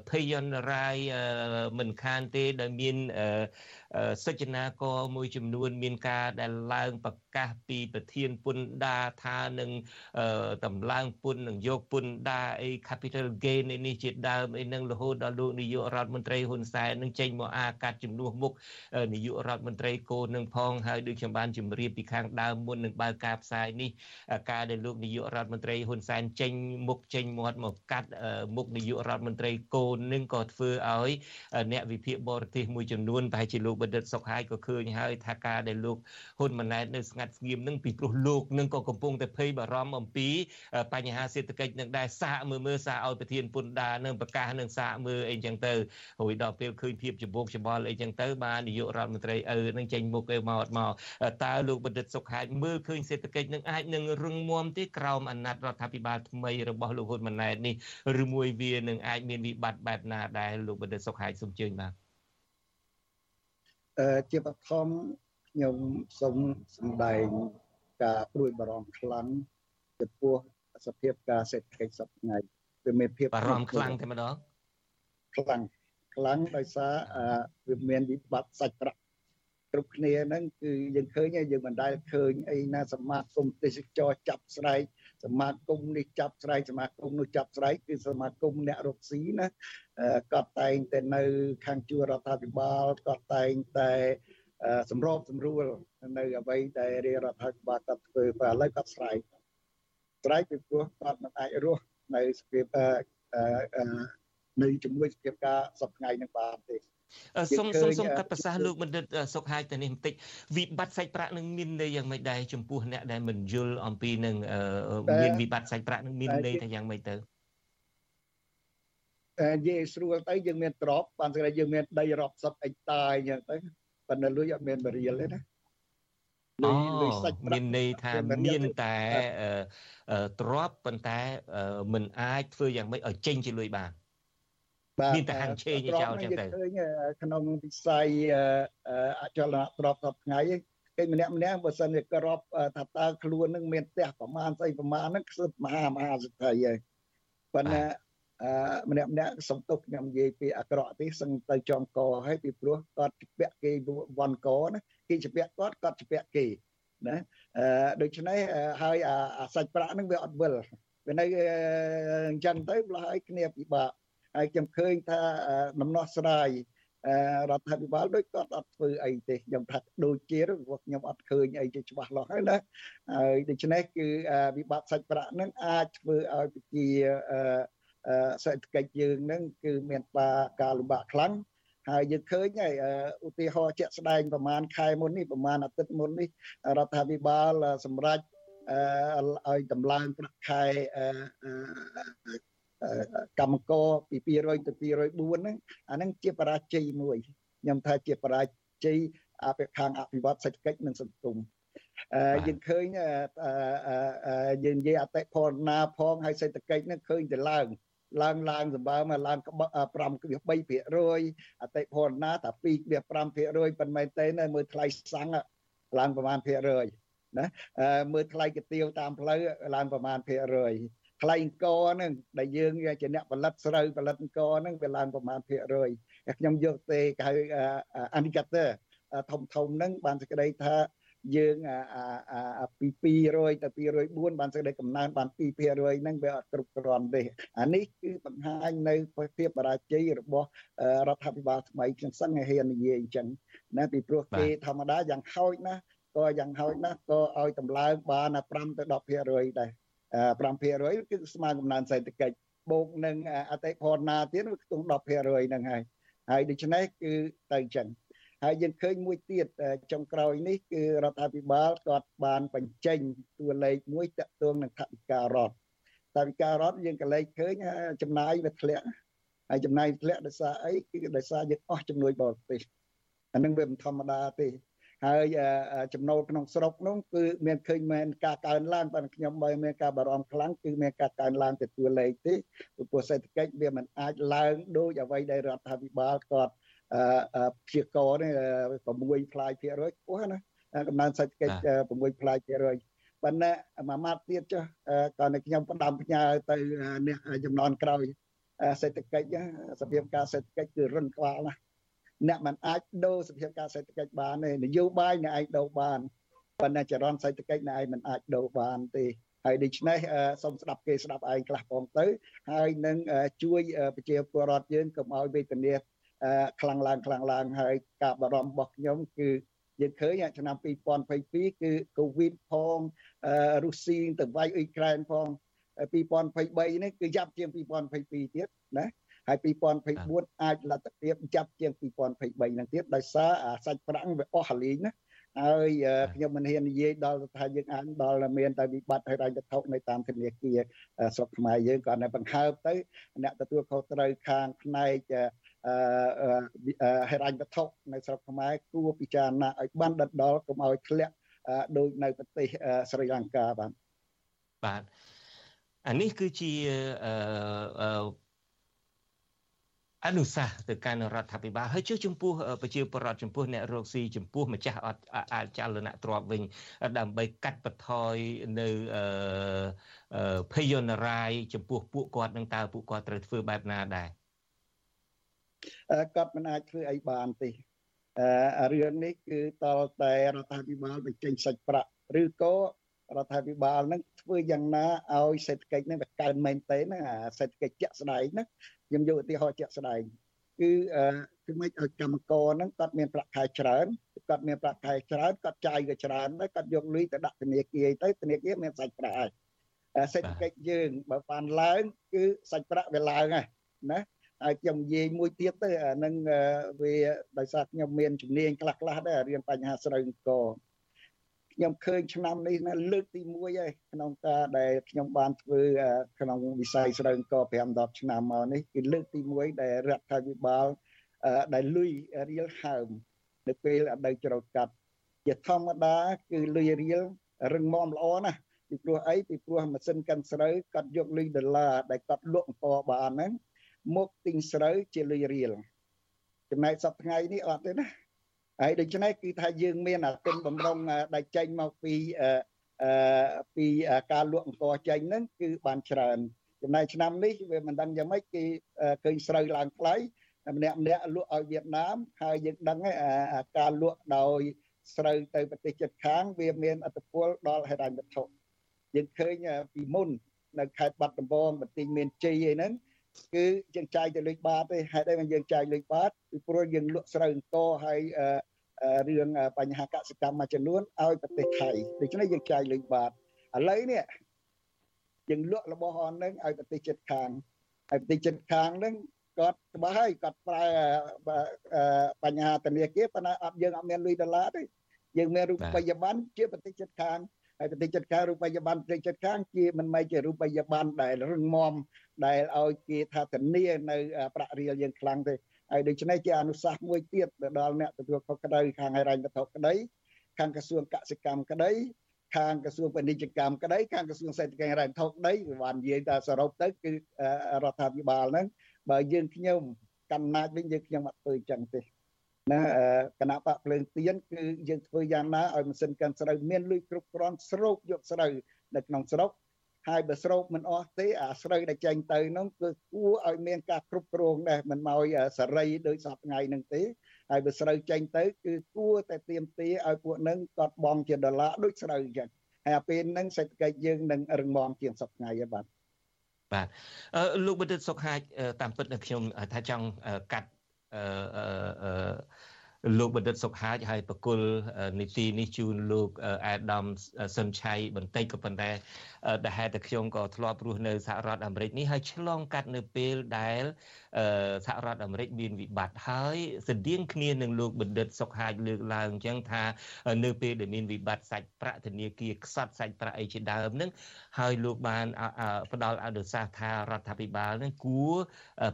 Speaker 4: ភយន្តរាយមិនខានទេដោយមាន សិចនាករមួយចំនួន មានការដែលឡើងប្រកាសពីប្រធានពន្ធដារថានឹងតម្លើងពន្ធនឹងយកពន្ធដារអី capital gain នេះជាដើមអីនឹងរហូតដល់លោកនាយករដ្ឋមន្ត្រីហ៊ុនសែននឹងចេញមកអាកាត់ជំនួសមុខនាយករដ្ឋមន្ត្រីកូននឹងផងហើយដូចខ្ញុំបានជម្រាបពីខាងដើមមុននឹងបើកការផ្សាយនេះការដែលលោកនាយករដ្ឋមន្ត្រីហ៊ុនសែនចេញមុខចេញមាត់មកកាត់មុខនាយករដ្ឋមន្ត្រីកូននឹងក៏ធ្វើឲ្យអ្នកវិភាគបរទេសមួយចំនួនប្រហែលជាលោកបណ្ឌិតសុខហើយក៏ឃើញហើយថាការដែលលោកហ៊ុនម៉ាណែតនៅស្ងាត់ស្ងៀមនឹងពីព្រោះលោកនឹងក៏កំពុងតែភ័យបារម្ភអំពីបញ្ហាសេដ្ឋកិច្ចនឹងដែរសាកមើលមើលសាកឲ្យប្រធានពន្ធដារនឹងប្រកាសនឹងសាកមើលអីចឹងទៅរួចដល់ពេលឃើញភាពច្បោកច្បល់អីចឹងទៅបាននាយករដ្ឋមន្ត្រីឪនឹងចេញមុខឯមកមកតើលោកបណ្ឌិតសុខហេតុមើលឃើញសេដ្ឋកិច្ចនឹងអាចនឹងរឹងមាំទេក្រោមអាណត្តិរដ្ឋាភិបាលថ្មីរបស់លោកហ៊ុនម៉ាណែតនេះឬមួយវានឹងអាចមានវិបត្តិបែបណាដែរលោកបណ្ឌិតសុខហេតុសូមជើញបាទ
Speaker 16: អឺ ជាបឋមខ្ញុំសូមសម្ដែងការព្រួយបារម្ភខ្លាំងចំពោះសភាពការសេដ្ឋកិច្ចសប្តាហ៍វាមានភាព
Speaker 4: បារម្ភខ្លាំងតែម្ដង
Speaker 16: ខ្លាំងខ្លាំងដោយសារវាមានវិបត្តិសាច់ប្រាក់គ្រប់គ្នាហ្នឹងគឺយើងឃើញយើងមិនដែលឃើញអីណាសមាគមទេសចរចាប់ស្រែក សមាគមនេះចាប់ស្រែកសមាគមនោះចាប់ស្រែកគឺសមាគមអ្នករកស៊ីណាគាត់តែងតែនៅ ខាងជួររដ្ឋាភិបាលគាត់តែងតែសម្របសម្រួលនៅអ្វីដែលរាជរដ្ឋាភិបាលគាត់ធ្វើបើឥឡូវគាត់ស្រែកស្រែកពីព្រោះគាត់មិនអាចរស់នៅសភាពនៅជាមួយសភាពការសពថ្ងៃនឹងបានទេ
Speaker 4: សូមសូមសូមកាត់ប្រសាសន៍លោកបណ្ឌិតសុខហាយទៅនេះបន្តិចវិបត្តិសាច់ប្រាក់នឹងមានន័យយ៉ាងម៉េចដែរចំពោះអ្នកដែលមិនយល់អំពីនឹងមានវិបត្តិសាច់ប្រាក់នឹងមានន័យថាយ៉ាងម៉េចទៅ
Speaker 16: តែនិយាយស្រួលទៅយើងមានទ្របបានស្គាល់យើងមានដីរាប់សិបអិចតាអញ្ចឹងទៅប៉ុន្តែលុយអត់មានបរៀលទេណា
Speaker 4: លុយលុយសាច់ប្រាក់មានន័យថាមានតែទ្របប៉ុន្តែមិនអាចធ្វើយ៉ាងម៉េចឲ្យចេញជាលុយបាន មានតែហាងឆេងចោលចឹងទៅឃើញ
Speaker 16: ក្នុងវិស័យអចលនទ្រព្យសពថ្ងៃគេម្នាក់ម្នាក់បើសិនជាក្របថាតើខ្លួននឹងមានផ្ទះប្រមាណស្អីប្រមាណហ្នឹងគឺមហាមហាសិទ្ធិហើយប៉ុន្តែអឺម្នាក់ម្នាក់សំទុកខ្ញុំនិយាយពីអាក្រក់ទេសឹងទៅចំកហើយពីព្រោះគាត់ជពាក់គេវ៉ាន់កណាគេជពាក់គាត់គាត់ជពាក់គេណាអឺដូច្នេះហើយអាសាច់ប្រាក់ហ្នឹងវាអត់វិលវានៅអញ្ចឹងទៅផ្លោះឲ្យគ្នាពិបាក ហើយខ្ញុំឃើញថាដំណោះស្រាយរដ្ឋាភិបាលដូចគាត់អត់ធ្វើអីទេខ្ញុំថាដូចជាព្រោះខ្ញុំអត់ឃើញអីជាច្បាស់លាស់ហើយណាហើយដូច្នេះគឺវិបត្តិសាច់ប្រាក់នឹងអាចធ្វើឲ្យប្រជាសេដ្ឋកិច្ចយើងនឹងគឺមានការលំបាកខ្លាំងហើយយើងឃើញហើយឧទាហរណ៍ជាក់ស្ដែងប្រហែលខែមុននេះប្រហែលអាទិត្យមុននេះរដ្ឋាភិបាលសម្រាប់ឲ្យតម្លើងប្រាក់ខែ កម្មករពី200ទៅ204ហ្នឹងអាហ្នឹងជាបរាជ័យមួយខ្ញុំថាជាបរាជ័យអភិខាងអភិវឌ្ឍសេដ្ឋកិច្ចនិងសង្គមអឺយើងឃើញយើងនិយាយអតិផរណាផងហើយសេដ្ឋកិច្ចហ្នឹងឃើញតែឡើងឡើងឡើងសម្បើមកឡើង5.3%អតិផរណាតែ2.5%ប៉ុន្មានទេនៅមើលថ្លៃសាំងឡើងប្រមាណភាគរយណាមើលថ្លៃកាទៀវតាមផ្លូវឡើងប្រមាណភាគរយ ថ្លៃអង្គហ្នឹងដែលយើងជាអ្នកផលិតស្រូវផលិតអង្គហ្នឹងវាឡើងប្រមាណភាគរយខ្ញុំយកទេគេហៅ indicator ធំធំហ្នឹងបានសេចក្តីថាយើងពី200ទៅ204បានសេចក្តីកំណើនបាន2%ហ្នឹងវាអត់គ្រប់គ្រាន់ទេអានេះគឺបង្ហាញនៅភាពបរាជ័យរបស់រដ្ឋាភិបាលថ្មីខ្ញុំសឹងឲ្យហ៊ាននិយាយអញ្ចឹងណាពីព្រោះគេធម្មតាយ៉ាងហោចណាក៏យ៉ាងហោចណាស់ក៏ឲ្យតម្លើងបាន5ទៅ10%ដែរ 5%គឺស្មើកំណើនសេដ្ឋកិច្ចបូកនឹងអតិផរណាទៀតវាខ្ទង់10%ហ្នឹងហើយហើយដូច្នេះគឺទៅអញ្ចឹងហើយយើងឃើញមួយទៀតចុងក្រោយនេះគឺរដ្ឋាភិបាលគាត់បានបញ្ចេញតួលេខមួយតាក់ទងនឹងថវិការដ្ឋថវិការដ្ឋយើងក៏លេខឃើញចំណាយវាធ្លាក់ហើយចំណាយធ្លាក់ដោយសារអីគឺដោយសារយើងអស់ជំនួយបរទេសអានឹងវាមិនធម្មតាទេ ហើយចំណូលក្នុងស្រុកនោះគឺមានឃើញមានការកើនឡើងប៉ុន្តែខ្ញុំបើមានការបារម្ភខ្លាំងគឺមានការកើនឡើងទៅតួលេខទេព្រោះសេដ្ឋកិច្ចវាមិនអាចឡើងដូចអ្វីដែលរដ្ឋាភិបាលគាត់ព្យាករនេះ6ផ្លាយភាគរយខ្ពស់ណាកំណើនសេដ្ឋកិច្ច6ផ្លាយភាគរយប៉ុន្តែមួយម៉ាត់ទៀតចុះក៏នៅខ្ញុំផ្ដាំផ្ញើទៅអ្នកចំនួនក្រោយសេដ្ឋកិច្ចសភាពការសេដ្ឋកិច្ចគឺរឹងក្បាលណាស់ អ្នកមិនអាចដូរសភាពការសេដ្ឋកិច្ចបានទេនយោបាយអ្នកឯងដូរបានប៉ុន្តែចរន្តសេដ្ឋកិច្ចអ្នកឯងមិនអាចដូរបានទេហើយដូច្នេះសូមស្ដាប់គេស្ដាប់ឯងខ្លះផងទៅ ហើយនឹងជួយប្រជាពលរដ្ឋយើងកុំឲ្យវេទនាខ្លាំងឡើងខ្លាំងឡើងហើយការបារម្ភរបស់ខ្ញុំគឺយើងឃើញឆ្នាំ2022គឺកូវីដផងរុស្ស៊ីទៅវាយអ៊ុយក្រែនផង2023នេះគឺយ៉ាប់ជាង2022ទៀតណា ហើយ2024អាចលទ្ធភាពចាប់ជាង2023ហ្នឹងទៀតដោយសារអាសាច់ប្រាំងវាអស់ហលីងណាហើយខ្ញុំមិនហ៊ាននិយាយដល់ថាយើងអាចដល់មានតែវិបត្តិហិរញ្ញវត្ថុនៅតាមធនាគារស្រុកខ្មែរយើងក៏នៅបង្ហើបទៅអ្នកទទួលខុសត្រូវខាងផ្នែកហិរញ្ញវត្ថុនៅស្រុកខ្មែរគួរពិចារណាឲ្យបានដិតដល់កុំឲ្យធ្លាក់ដូចនៅប្រទេសស្រីលង្កាបាទ
Speaker 4: បាទអានេះគឺជា អឺអនុសាសន៍ទៅកាន់រដ្ឋាភិបាលហើយជឿចំពោះប្រជាពលរដ្ឋចំពោះអ្នករកស៊ីចំពោះម្ចាស់អត់អាចចលនៈទ្របវិញដើម្បីកាត់បន្ថយនៅភយន្តរាយចំពោះពួកគាត់នឹងតើពួកគាត់ត្រូវធ្វើបែបណាដែរ
Speaker 16: គាត់មិនអាចធ្វើអីបានទេអឺរឿងនេះគឺតលតែរដ្ឋាភិបាលបញ្ចេញសាច់ប្រាក់ឬក៏រដ្ឋាភិបាលនឹងធ្វើយ៉ាងណាឲ្យសេដ្ឋកិច្ចនឹងវាកើនមែនទេណាសេដ្ឋកិច្ចជាក់ស្ដែងណា ខ្ញុំយកឧទាហរណ៍ជាក់ស្ដែងគឺអឺគឺមិនឲ្យកម្មករហ្នឹងគាត់មានប្រាក់ខែច្រើនគាត់មានប្រាក់ខែច្រើនគាត់ចាយក៏ច្រើនដែរគាត់យកលុយទៅដាក់ធនាគារទៅធនាគារមានសាច់ប្រាក់ហើយសេដ្ឋកិច្ចយើងបើបានឡើងគឺសាច់ប្រាក់វាឡើងហើយណាហើយខ្ញុំនិយាយមួយទៀតទៅអានឹងវាដោយសារខ្ញុំមានជំនាញខ្លះខ្លះដែររៀនបញ្ហាស្រូវអង្គ ខ្ញុំឃើញឆ្នាំនេះណាលើកទី1ហើយក្នុងការដែលខ្ញុំបានធ្វើក្នុងវិស័យស្រូវអង្គ5 10ឆ្នាំមកនេះគឺលើកទី1ដែលរដ្ឋាភិបាលដែលលុយរៀលហើមនៅពេលអតីតច្រូតកាត់ជាធម្មតាគឺលុយរៀលរឹងមាំល្អណាស់ពីព្រោះអីពីព្រោះម៉ាស៊ីនកិនស្រូវគាត់យកលុយដុល្លារដែលគាត់លក់អង្គបានហ្នឹងមកទិញស្រូវជាលុយរៀលចំណែកសប្តាហ៍ថ្ងៃនេះអត់ទេណា ហើយដូច្នេះគឺថាយើងមានអាទិនបំរុងដែលចេញមកពីអឺពីការលក់អង្គចេញហ្នឹងគឺបានច្រើនចំណែកឆ្នាំនេះវាមិនដឹងយ៉ាងម៉េចគេឃើញស្រូវឡើងថ្លៃម្នាក់ម្នាក់លក់ឲ្យវៀតណាមហើយយើងដឹងការលក់ដោយស្រូវទៅប្រទេសជិតខាង វាមានអត្តពលដល់ហិរញ្ញវត្ថុយើងឃើញពីមុននៅខេត្តបាត់ដំបងបន្ទាយមានជ័យអីហ្នឹង គឺយើងចាយទៅលុយបាតទេហេតុអីបានយើងចាយលុយបាតពីព្រោះយើងលក់ស្រូវអង្គហើយរឿងបញ្ហាកសិកម្មមួយចំនួនឲ្យប្រទេសថៃដូច្នេះយើងចាយលុយបាតឥឡូវនេះយើងលក់របស់អននឹងឲ្យប្រទេសជិតខាងហើយប្រទេសជិតខាងនឹងគាត់ច្បាស់ហើយគាត់ប្រើបញ្ហាធនាគារប៉ុន្តែអត់យើងអត់មានលុយដុល្លារទេយើងមានរូបិយប័ណ្ណជាប្រទេសជិតខាង ហើយប្រទេសជិតខាងរូបិយប័ណ្ណប្រទេសជិតខាងជាមិនមែនជារូបិយប័ណ្ណដែលរឹងមាំដែលឲ្យគេថាធានានៅប្រាក់រៀលយើងខ្លាំងទេហើយដូច្នេះជាអនុសាសន៍មួយទៀតទៅដល់អ្នកទទួលខុសក្តីខាងហិរញ្ញវត្ថុក្តីខាងក្រសួងកសិកម្មក្តីខាងក្រសួងពាណិជ្ជកម្មក្តីខាងក្រសួងសេដ្ឋកិច្ចហិរញ្ញវត្ថុក្តីបាននិយាយតែសរុបទៅគឺរដ្ឋាភិបាលហ្នឹងបើយើងខ្ញុំកំណាចវិញយើងខ្ញុំអត់ធ្វើចឹងទេ ណាគណៈបកភ្លើងទៀនគឺយើងធ្វើយ៉ាងណាឲ្យម៉ាស៊ីនកាន់ស្រូវមានលុយគ្រប់គ្រាន់ស្រូបយកស្រូវនៅក្នុងស្រុកហើយបើស្រោបមិនអស់ទេអាស្រូវដែលចេញទៅនោះគឺគួរឲ្យមានការគ្រប់គ្រងដែរមិនមកសេរីដោយសពថ្ងៃនឹងទេហើយបើស្រូវចេញទៅគឺគួរតែទៀមទាឲ្យពួកនឹងគាត់បងជាដុល្លារដូចស្រូវអញ្ចឹងហើយអាពេលហ្នឹងសេដ្ឋកិច្ចយើងនឹងរឹងមាំជាងសពថ្ងៃហើយបាទ
Speaker 4: បាទអឺលោកបណ្ឌិតសុខហាជតាមពិតខ្ញុំថាចង់កាត់ អឺ លោកបណ្ឌិតសុខហាជហើយបកុលនីតិនេះជូនលោកអាដាមសុនឆៃបន្តិចក៏ប៉ុន្តែដែលហេតុតែខ្ញុំក៏ធ្លាប់រស់នៅសហរដ្ឋអាមេរិកនេះហើយឆ្លងកាត់នៅពេលដែលសហរដ្ឋអាមេរិកមានវិបត្តិហើយស្តៀងគ្នានឹងលោកបណ្ឌិតសុខហាជលើកឡើងអញ្ចឹងថានៅពេលដែលមានវិបត្តិសាច់ប្រាក់ធនាគារខ្សត់សាច់ប្រាក់អីជាដើមហ្នឹងហើយលោកបានផ្ដល់អនុសាសន៍ថារដ្ឋាភិបាលហ្នឹងគួរ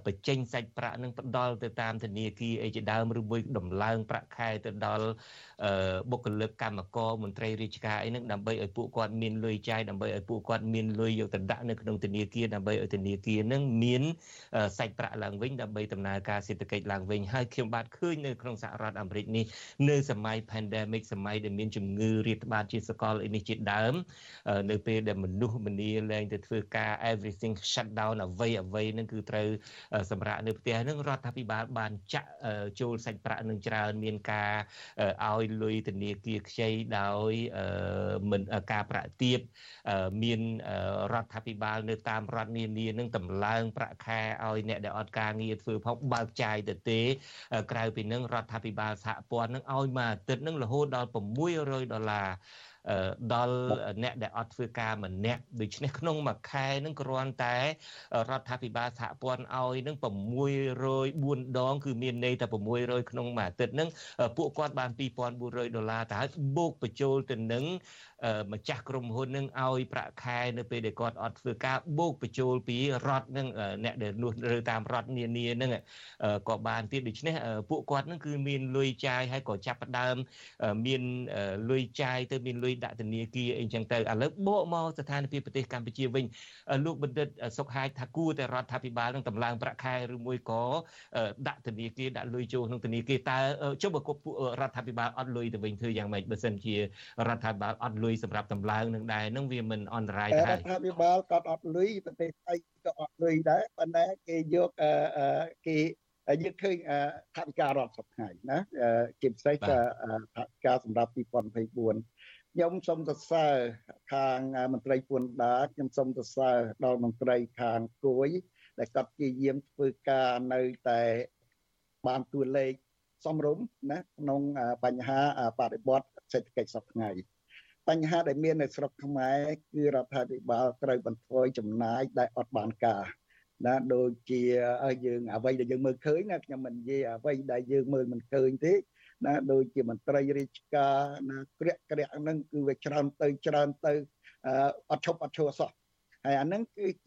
Speaker 4: បញ្ចេញសាច់ប្រាក់ហ្នឹងផ្ដល់ទៅតាមធនាគារអីជាដើមឬមួយដំឡើងប្រាក់ខែទៅដល់បុគ្គលិកកម្មករមន្ត្រីរាជការអីហ្នឹងដើម្បីឲ្យពួកគាត់មានលុយចាយដើម្បីឲ្យពួកគាត់មានលុយយកទៅដាក់នៅក្នុងធនាគារដើម្បីឲ្យធនាគារហ្នឹងមានសាច់ប្រាក់ឡើងវិញដើម្បីដំណើរការសេដ្ឋកិច្ចឡើងវិញហើយខ្ញុំបាទឃើញនៅក្នុងសហរដ្ឋអាមេរិកនេះនៅសម័យ pandemic សម័យដែលមានជំងឺរាតត្បាតជាសកលអីនេះជាដើមនៅពេលដែលមនុស្សម្នាលែងទៅធ្វើការ everything shut down អ្វីអ្វីហ្នឹងគឺត្រូវសម្រាប់នៅផ្ទះហ្នឹងរដ្ឋាភិបាលបានចាក់ចូលសាច់ប្រាក់នឹងច្រើនមានការឲ្យលុយធនាគារខ្ចីដោយមិនការប្រាក់ទាបមានរដ្ឋាភិបាលនៅតាមរដ្ឋនានានឹងតម្លើងប្រាក់ខែឲ្យអ្នកដែលអត់ការងារធ្វើផងបើកចាយទៅទេ ក្រៅពីនឹងរដ្ឋាភិបាលសហព័ន្ធនឹងឲ្យមួយអាទិត្យនឹងរហូតដល់600ដុល្លារ ដល់អ្នកដែលអត់ធ្វើការម្នាក់ដូច្នេះក្នុងមួយខែនឹងគ្រាន់តែរដ្ឋាភិបាលសហព័ន្ធឲ្យនឹង604ដង គឺមានន័យតែ600ក្នុងមួយអាទិត្យនឹងពួកគាត់បាន2400ដុល្លារទៅហើយបូកបញ្ចូលទៅនឹងម្ចាស់ក្រុមហ៊ុននឹងឲ្យប្រាក់ខែនៅពេលដែលគាត់អត់ធ្វើការបូកបញ្ចូលពីរដ្ឋនឹងអ្នកដែលនោះឬតាមរដ្ឋនានានឹងក៏បានទៀតដូច្នេះពួកគាត់នឹងគឺមានលុយចាយហើយក៏ចាប់ផ្ដើមមានលុយចាយទៅមានលុយដាក់ធនាគារអីចឹងទៅឥឡូវបកមកស្ថានភាពប្រទេសកម្ពុជាវិញលោកបណ្ឌិតសុកហាយថាគួរតែរដ្ឋាភិបាលនឹងតម្លើងប្រាក់ខែឬមួយក៏ដាក់ធនាគារដាក់លុយចូលក្នុងធនាគារតើចុះបើពួករដ្ឋាភិបាលអត់លុយទៅវិញធ្វើយ៉ាងម៉េចបើសិនជារដ្ឋាភិបាលអត់លុយសម្រាប់តម្លើងនឹងដែរនឹងវាមិនអន្តរាយ
Speaker 16: ដែររដ្ឋាភិបាលក៏អត់លុយប្រទេសថៃក៏អត់លុយដែរប៉ុន្តែគេយកគេយើងឃើញថវិការដ្ឋសប្តាហ៍ណាជាពិសេសថាថវិកាសម្រាប់2024 ខ្ញុំសូមសរសើរខាងមន្ត្រីពួនដាខ្ញុំសូមសរសើរដល់មន្ត្រីខាងគួយ ដែលគាត់ព្យាយាមធ្វើការនៅតែបានតួលេខសមរម្យណាក្នុងបញ្ហាបរិបត្តិសេដ្ឋកិច្ចសប្តាហ៍បញ្ហាដែលមាននៅស្រុកខ្មែរគឺរដ្ឋាភិបាលត្រូវបន្ថយចំណាយដែលអត់បានការណាដូចជាយើងអ្វីដែលយើងមើលឃើញណាខ្ញុំមិននិយាយអ្វីដែលយើងមើលមិនឃើញទេ ណាដូចជាមន្ត្រីរាជការណាក្រាក់ក្រាក់ហ្នឹងគឺវាច្រើនទៅច្រើនទៅអត់ឈប់អត់ឈរសោះហើយអាហ្នឹងគឺជា